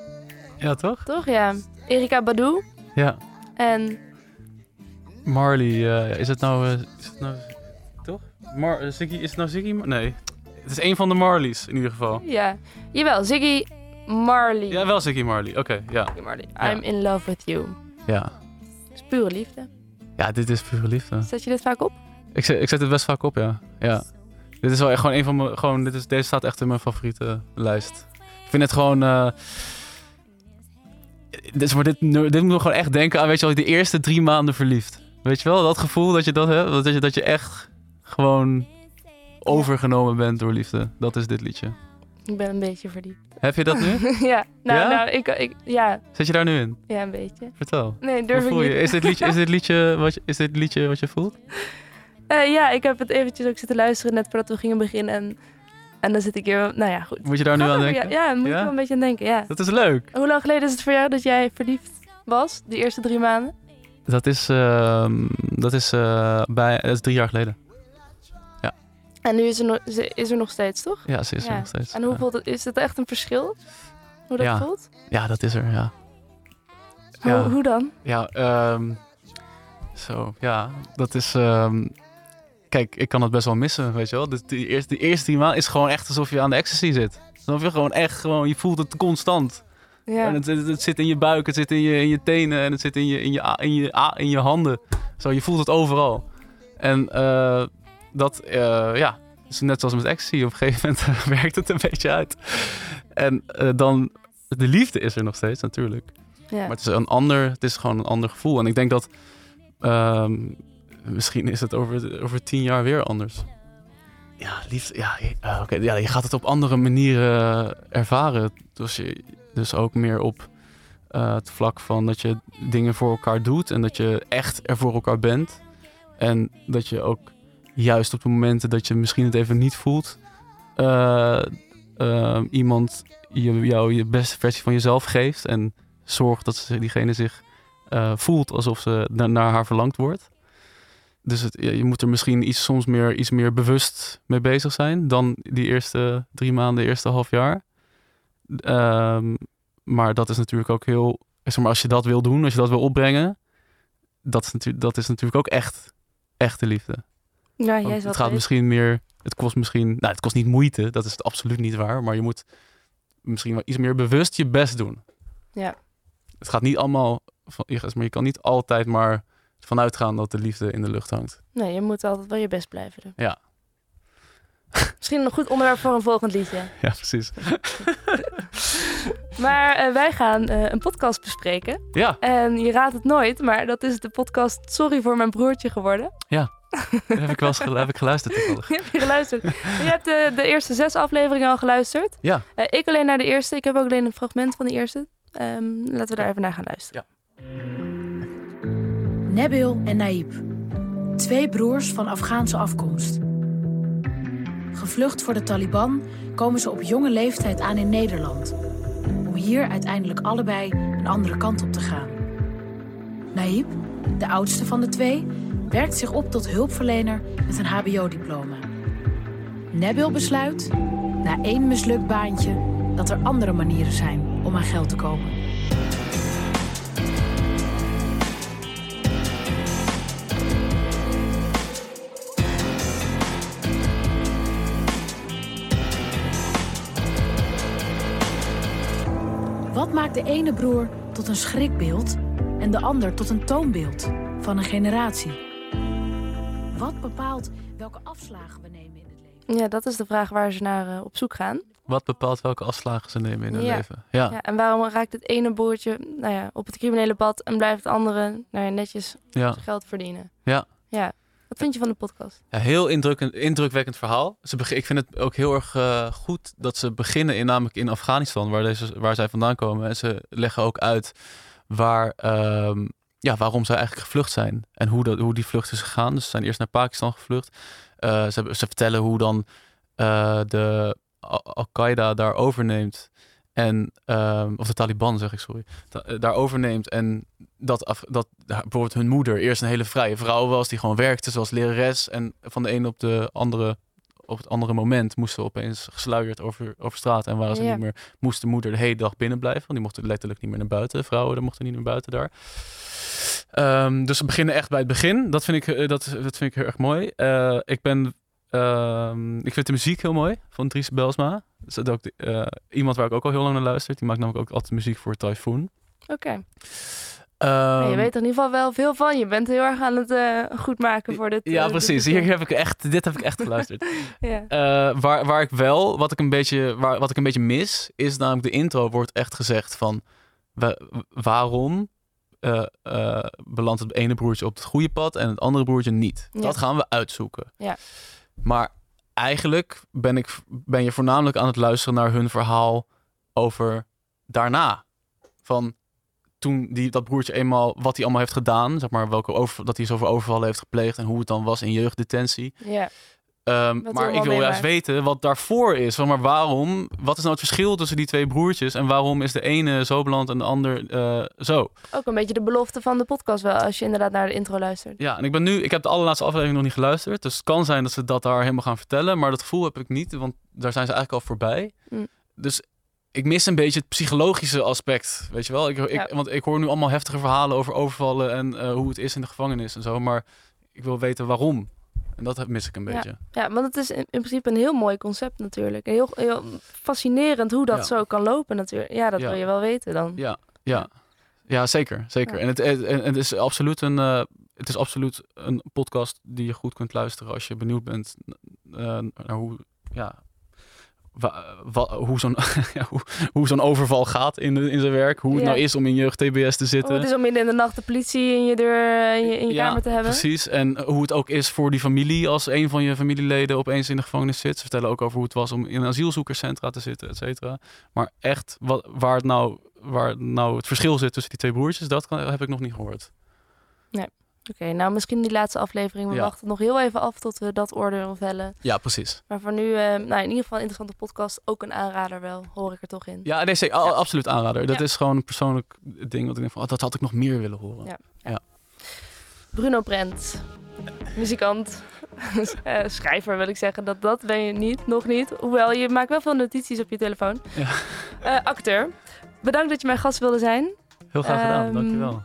C: Ja, toch?
D: Toch? Ja. Erika Badu
C: Ja.
D: en
C: Marley, eh, is het nou... eh, is het nou toch? Mar eh, Ziggy, is het nou Ziggy? Nee. Het is een van de Marleys in ieder geval.
D: ja, jawel, Ziggy Marley.
C: Ja, wel Ziggy Marley. Oké, ja.
D: Ziggy Marley.
C: Ja.
D: I'm in love with you.
C: Ja.
D: Dat is pure liefde.
C: Ja, dit is pure liefde.
D: Zet je dit vaak op?
C: Ik zet, ik zet het best vaak op, ja. ja. Dit is wel echt gewoon een van mijn... Gewoon, dit is, deze staat echt in mijn favoriete lijst. Ik vind het gewoon... eh dit, dit, dit moet me gewoon echt denken aan, weet je wel, de eerste drie maanden verliefd. Weet je wel, dat gevoel dat je dat hebt. Dat je, dat je echt gewoon overgenomen bent door liefde. Dat is dit liedje.
D: Ik ben een beetje verliefd.
C: Heb je dat nu?
D: ja, nou,
C: Ja?
D: nou ik, ik, ja,
C: Zit je daar nu in?
D: ja, een beetje.
C: Vertel.
D: Nee, durf
C: Hoe
D: ik niet.
C: je? Is dit liedje, is dit liedje, wat, je, is dit liedje wat je voelt?
D: Eh, ja, ik heb het eventjes ook zitten luisteren net voordat we gingen beginnen. En, en dan zit ik hier, nou ja, goed.
C: Moet je daar nu aan
D: Grappig,
C: denken?
D: Ja, ja moet
C: Ja?
D: ik wel een beetje aan denken, ja.
C: Dat is leuk.
D: Hoe lang geleden is het voor jou dat jij verliefd was? De eerste drie maanden?
C: Dat is, ehm, dat is, eh, bij, dat is drie jaar geleden. Ja,
D: En nu is er, nog, ze is er nog steeds, toch?
C: ja ze is er nog steeds.
D: En hoe voelt het? Is het echt een verschil? Hoe dat voelt?
C: Ja, dat is er, ja.
D: Hoe, hoe dan?
C: Ja, ehm, zo, ja, dat is... ehm, kijk, ik kan het best wel missen, weet je wel. Dus die eerste, die eerste drie maanden is gewoon echt alsof je aan de ecstasy zit. Alsof je gewoon echt, gewoon, je voelt het constant.
D: Ja.
C: En het, het, het zit in je buik, het zit in je, in je tenen en het zit in je, in je, in je, in je handen. Zo, je voelt het overal. En eh, dat, eh, ja, is net zoals met ecstasy. Op een gegeven moment werkt het een beetje uit. En eh, dan, de liefde is er nog steeds natuurlijk.
D: Ja.
C: Maar het is een ander, het is gewoon een ander gevoel. En ik denk dat ehm, misschien is het over, over tien jaar weer anders. Ja, liefde, ja, eh, oké, ja, je gaat het op andere manieren ervaren. Dus, je, dus ook meer op eh, het vlak van dat je dingen voor elkaar doet en dat je echt er voor elkaar bent. En dat je ook juist op de momenten dat je misschien het even niet voelt, eh, eh, iemand je, jou je beste versie van jezelf geeft. En zorgt dat diegene zich eh, voelt alsof ze na- naar haar verlangd wordt. Dus het, je moet er misschien iets, soms meer, iets meer bewust mee bezig zijn dan die eerste drie maanden, eerste half jaar. Ehm, maar dat is natuurlijk ook heel. Zeg maar, als je dat wil doen, als je dat wil opbrengen, dat is, natuurlijk, dat is natuurlijk ook echt, echte liefde.
D: Ja, jij
C: het gaat misschien meer. Het kost misschien. Nou, het kost niet moeite, dat is het absoluut niet waar. Maar je moet misschien wel iets meer bewust je best doen.
D: Ja.
C: Het gaat niet allemaal. Van, maar je kan niet altijd maar vanuit gaan dat de liefde in de lucht hangt.
D: Nee, je moet altijd wel je best blijven doen.
C: Ja,
D: Misschien een goed onderwerp voor een volgend liedje.
C: ja precies.
D: Maar eh, wij gaan eh, een podcast bespreken.
C: Ja.
D: En je raadt het nooit, maar dat is de podcast Sorry voor mijn broertje geworden.
C: Ja, dat heb ik wel eens gelu- heb ik geluisterd toevallig.
D: Heb je geluisterd. je hebt de, de eerste zes afleveringen al geluisterd.
C: Ja.
D: Eh, ik alleen naar de eerste. Ik heb ook alleen een fragment van de eerste. Ehm, laten we daar even naar gaan luisteren.
E: Nebil en Naib. Twee broers van Afghaanse afkomst. Gevlucht voor de Taliban komen ze op jonge leeftijd aan in Nederland. Om hier uiteindelijk allebei een andere kant op te gaan. Naib, de oudste van de twee, werkt zich op tot hulpverlener met een HBO-diploma. Nebil besluit, na één mislukt baantje, dat er andere manieren zijn om aan geld te komen. Wat maakt de ene broer tot een schrikbeeld en de ander tot een toonbeeld van een generatie? Wat bepaalt welke afslagen we nemen in het leven?
D: Ja, dat is de vraag waar ze naar eh, op zoek gaan.
C: Wat bepaalt welke afslagen ze nemen in hun
D: ja.
C: leven? Ja.
D: En waarom raakt het ene broertje nou ja, op het criminele pad en blijft het andere nou ja, netjes
C: Ja.
D: zijn geld verdienen?
C: Ja.
D: Ja. Wat vind je van de podcast?
C: Heel indrukkend, indrukwekkend verhaal. Ze ik vind het ook heel erg eh, goed dat ze beginnen in, namelijk in Afghanistan, waar, deze, waar zij vandaan komen. En ze leggen ook uit waar, ehm, ja, waarom zij eigenlijk gevlucht zijn. En hoe, dat, hoe die vlucht is gegaan. Dus ze zijn eerst naar Pakistan gevlucht. Eh, ze, ze vertellen hoe dan eh, de Al- Al-Qaeda daar overneemt. En, ehm, of de Taliban, zeg ik, sorry. Eh, daar overneemt. En dat, af, dat bijvoorbeeld hun moeder eerst een hele vrije vrouw was. Die gewoon werkte zoals lerares. En van de een op de andere op het andere moment moest ze opeens gesluierd over, over straat. En waren ze
D: Ja.
C: niet meer, moest de moeder de hele dag binnen blijven. Want die mochten letterlijk niet meer naar buiten. Vrouwen mochten niet naar buiten daar. Ehm, dus we beginnen echt bij het begin. Dat vind ik, eh, dat, dat vind ik heel erg mooi. Eh, ik ben... ehm, ik vind de muziek heel mooi van Dries Belsma. Dat ook, eh, iemand waar ik ook al heel lang naar luister. Die maakt namelijk ook altijd muziek voor Typhoon.
D: Oké.
C: Ehm,
D: je weet er in ieder geval wel veel van. Je bent heel erg aan het eh, goed maken voor dit.
C: Ja,
D: eh,
C: precies.
D: dit-
C: Hier heb ik echt, dit heb ik echt geluisterd.
D: Ja.
C: Waar, waar ik wel, wat ik, een beetje, waar, wat ik een beetje mis, is namelijk de intro wordt echt gezegd van wa- waarom belandt het ene broertje op het goede pad en het andere broertje niet.
D: Ja.
C: Dat gaan we uitzoeken.
D: Ja.
C: Maar eigenlijk ben, ik, ben je voornamelijk aan het luisteren naar hun verhaal over daarna. Van toen die, dat broertje eenmaal, wat hij allemaal heeft gedaan, zeg maar, welke over, dat hij zoveel overvallen heeft gepleegd en hoe het dan was in jeugddetentie.
D: Ja.
C: Ehm, maar ik wil juist weten wat daarvoor is. Van, maar waarom? Wat is nou het verschil tussen die twee broertjes? En waarom is de ene zo beland en de ander eh, zo?
D: Ook een beetje de belofte van de podcast wel, als je inderdaad naar de intro luistert.
C: Ja, en ik ben nu, ik heb de allerlaatste aflevering nog niet geluisterd. Dus het kan zijn dat ze dat daar helemaal gaan vertellen. Maar dat gevoel heb ik niet, want daar zijn ze eigenlijk al voorbij.
D: Mm.
C: Dus ik mis een beetje het psychologische aspect. Weet je wel? Ik, ik,
D: Ja.
C: Want ik hoor nu allemaal heftige verhalen over overvallen en eh, hoe het is in de gevangenis en zo. Maar ik wil weten waarom. En dat mis ik een beetje.
D: Ja, want het is in, in principe een heel mooi concept natuurlijk. Heel, heel fascinerend hoe dat
C: Ja.
D: zo kan lopen natuurlijk. Ja, dat wil je wel weten dan.
C: Ja, ja. ja zeker. zeker. En, het, en, het, is absoluut een, eh, het is absoluut een podcast die je goed kunt luisteren als je benieuwd bent eh, naar hoe, ja, hoe zo'n hoe, hoe zo'n overval gaat in, de- in zijn werk. Hoe het
D: Ja.
C: nou is om in jeugd-TBS te
D: Hoe
C: zitten.
D: het is om midden in de nacht de politie in je deur, in je, in je
C: Ja,
D: kamer te hebben.
C: Precies. En hoe het ook is voor die familie als een van je familieleden opeens in de gevangenis zit. Ze vertellen ook over hoe het was om in een asielzoekerscentra te zitten, et cetera. Maar echt, wat, waar, het nou, waar nou het verschil zit tussen die twee broertjes, dat kan- heb ik nog niet gehoord.
D: Nee. Oké, nou misschien die laatste aflevering. We
O: Ja.
D: wachten nog heel even af tot we dat oordeel vellen.
O: Ja, precies.
D: Maar voor nu, eh, nou in ieder geval een interessante podcast. Ook een aanrader wel, hoor ik er toch in.
O: Ja, nee, zeker, absoluut aanrader. Dat
D: Ja.
O: is gewoon een persoonlijk ding wat ik denk van, oh, dat had ik nog meer willen horen.
D: Ja.
O: ja.
D: Bruno Brent, muzikant, eh, schrijver wil ik zeggen. Dat, dat ben je niet, nog niet. Hoewel, je maakt wel veel notities op je telefoon.
O: Ja.
D: Eh, acteur, bedankt dat je mijn gast wilde zijn.
O: Heel graag gedaan,
D: Ehm,
O: dankjewel.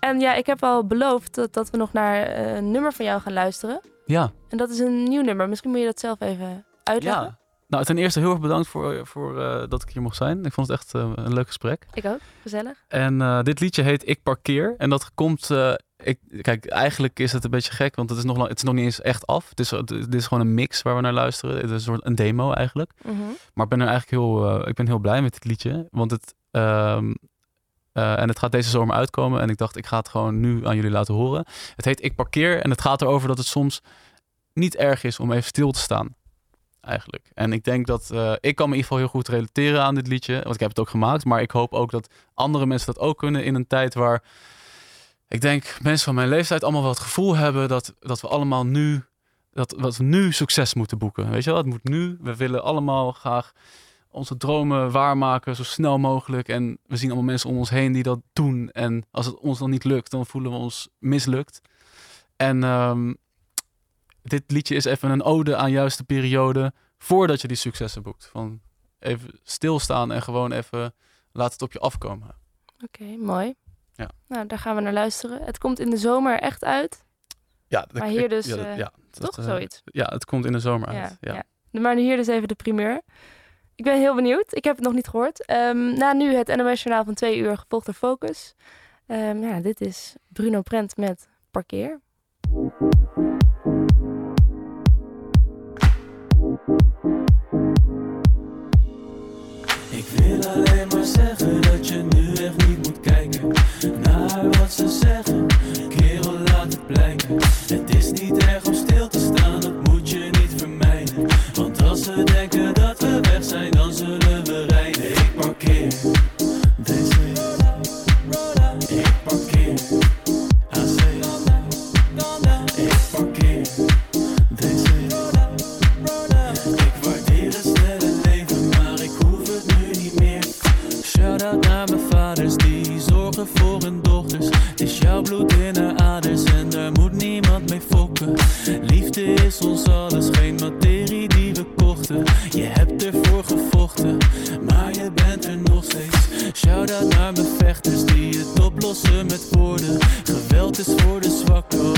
D: En ja, ik heb al beloofd dat, dat we nog naar eh, een nummer van jou gaan luisteren.
O: Ja.
D: En dat is een nieuw nummer. Misschien moet je dat zelf even uitleggen.
O: Ja. Nou, ten eerste heel erg bedankt voor, voor eh, dat ik hier mocht zijn. Ik vond het echt eh, een leuk gesprek.
D: Ik ook, gezellig.
O: En dit liedje heet Ik Parkeer. En dat komt. ik, kijk, eigenlijk is het een beetje gek, want het is nog, lang- het is nog niet eens echt af. Het is, het is gewoon een mix waar we naar luisteren. Het is een soort een demo eigenlijk.
D: Mhm.
O: Maar ik ben er eigenlijk heel, ik ben heel blij met dit liedje. Want het. Eh, en het gaat deze zomer uitkomen. En ik dacht, ik ga het gewoon nu aan jullie laten horen. Het heet Ik Parkeer. En het gaat erover dat het soms niet erg is om even stil te staan. Eigenlijk. En ik denk dat eh, ik kan me in ieder geval heel goed relateren aan dit liedje. Want ik heb het ook gemaakt. Maar ik hoop ook dat andere mensen dat ook kunnen in een tijd waar ik denk mensen van mijn leeftijd allemaal wel het gevoel hebben dat, dat we allemaal nu, dat, dat we nu succes moeten boeken. Weet je wel, het moet nu. We willen allemaal graag onze dromen waarmaken zo snel mogelijk. En we zien allemaal mensen om ons heen die dat doen. En als het ons dan niet lukt, dan voelen we ons mislukt. En ehm, dit liedje is even een ode aan juist de periode voordat je die successen boekt. Van even stilstaan en gewoon even laat het op je afkomen.
D: Oké, mooi.
O: Ja.
D: Nou, daar gaan we naar luisteren. Het komt in de zomer echt uit.
O: Ja, dat-
D: Maar hier
O: ik-
D: dus,
O: ja, dat-
D: eh,
O: ja,
D: toch?
O: eh,
D: Zoiets.
O: Ja, het komt in de zomer
D: Ja,
O: uit. Ja.
D: ja. Maar hier dus even de primeur. Ik ben heel benieuwd. Ik heb het nog niet gehoord. Ehm, na nu het NOS Journaal van twee uur gevolgd door Focus. Ehm, ja, dit is Bruno Prent met Parkeer.
C: Ik wil alleen maar zeggen dat je nu echt niet moet kijken naar wat ze zeggen. Kerel, laat het blijken. Het is niet erg om stil te staan, dat moet je niet vermijden. Want als ze denken voor hun dochters. Is jouw bloed in haar aders en daar moet niemand mee fokken. Liefde is ons alles, geen materie die we kochten. Je hebt ervoor gevochten, maar je bent er nog steeds. Shout-out naar mijn vechters die het oplossen met woorden. Geweld is voor de zwakken,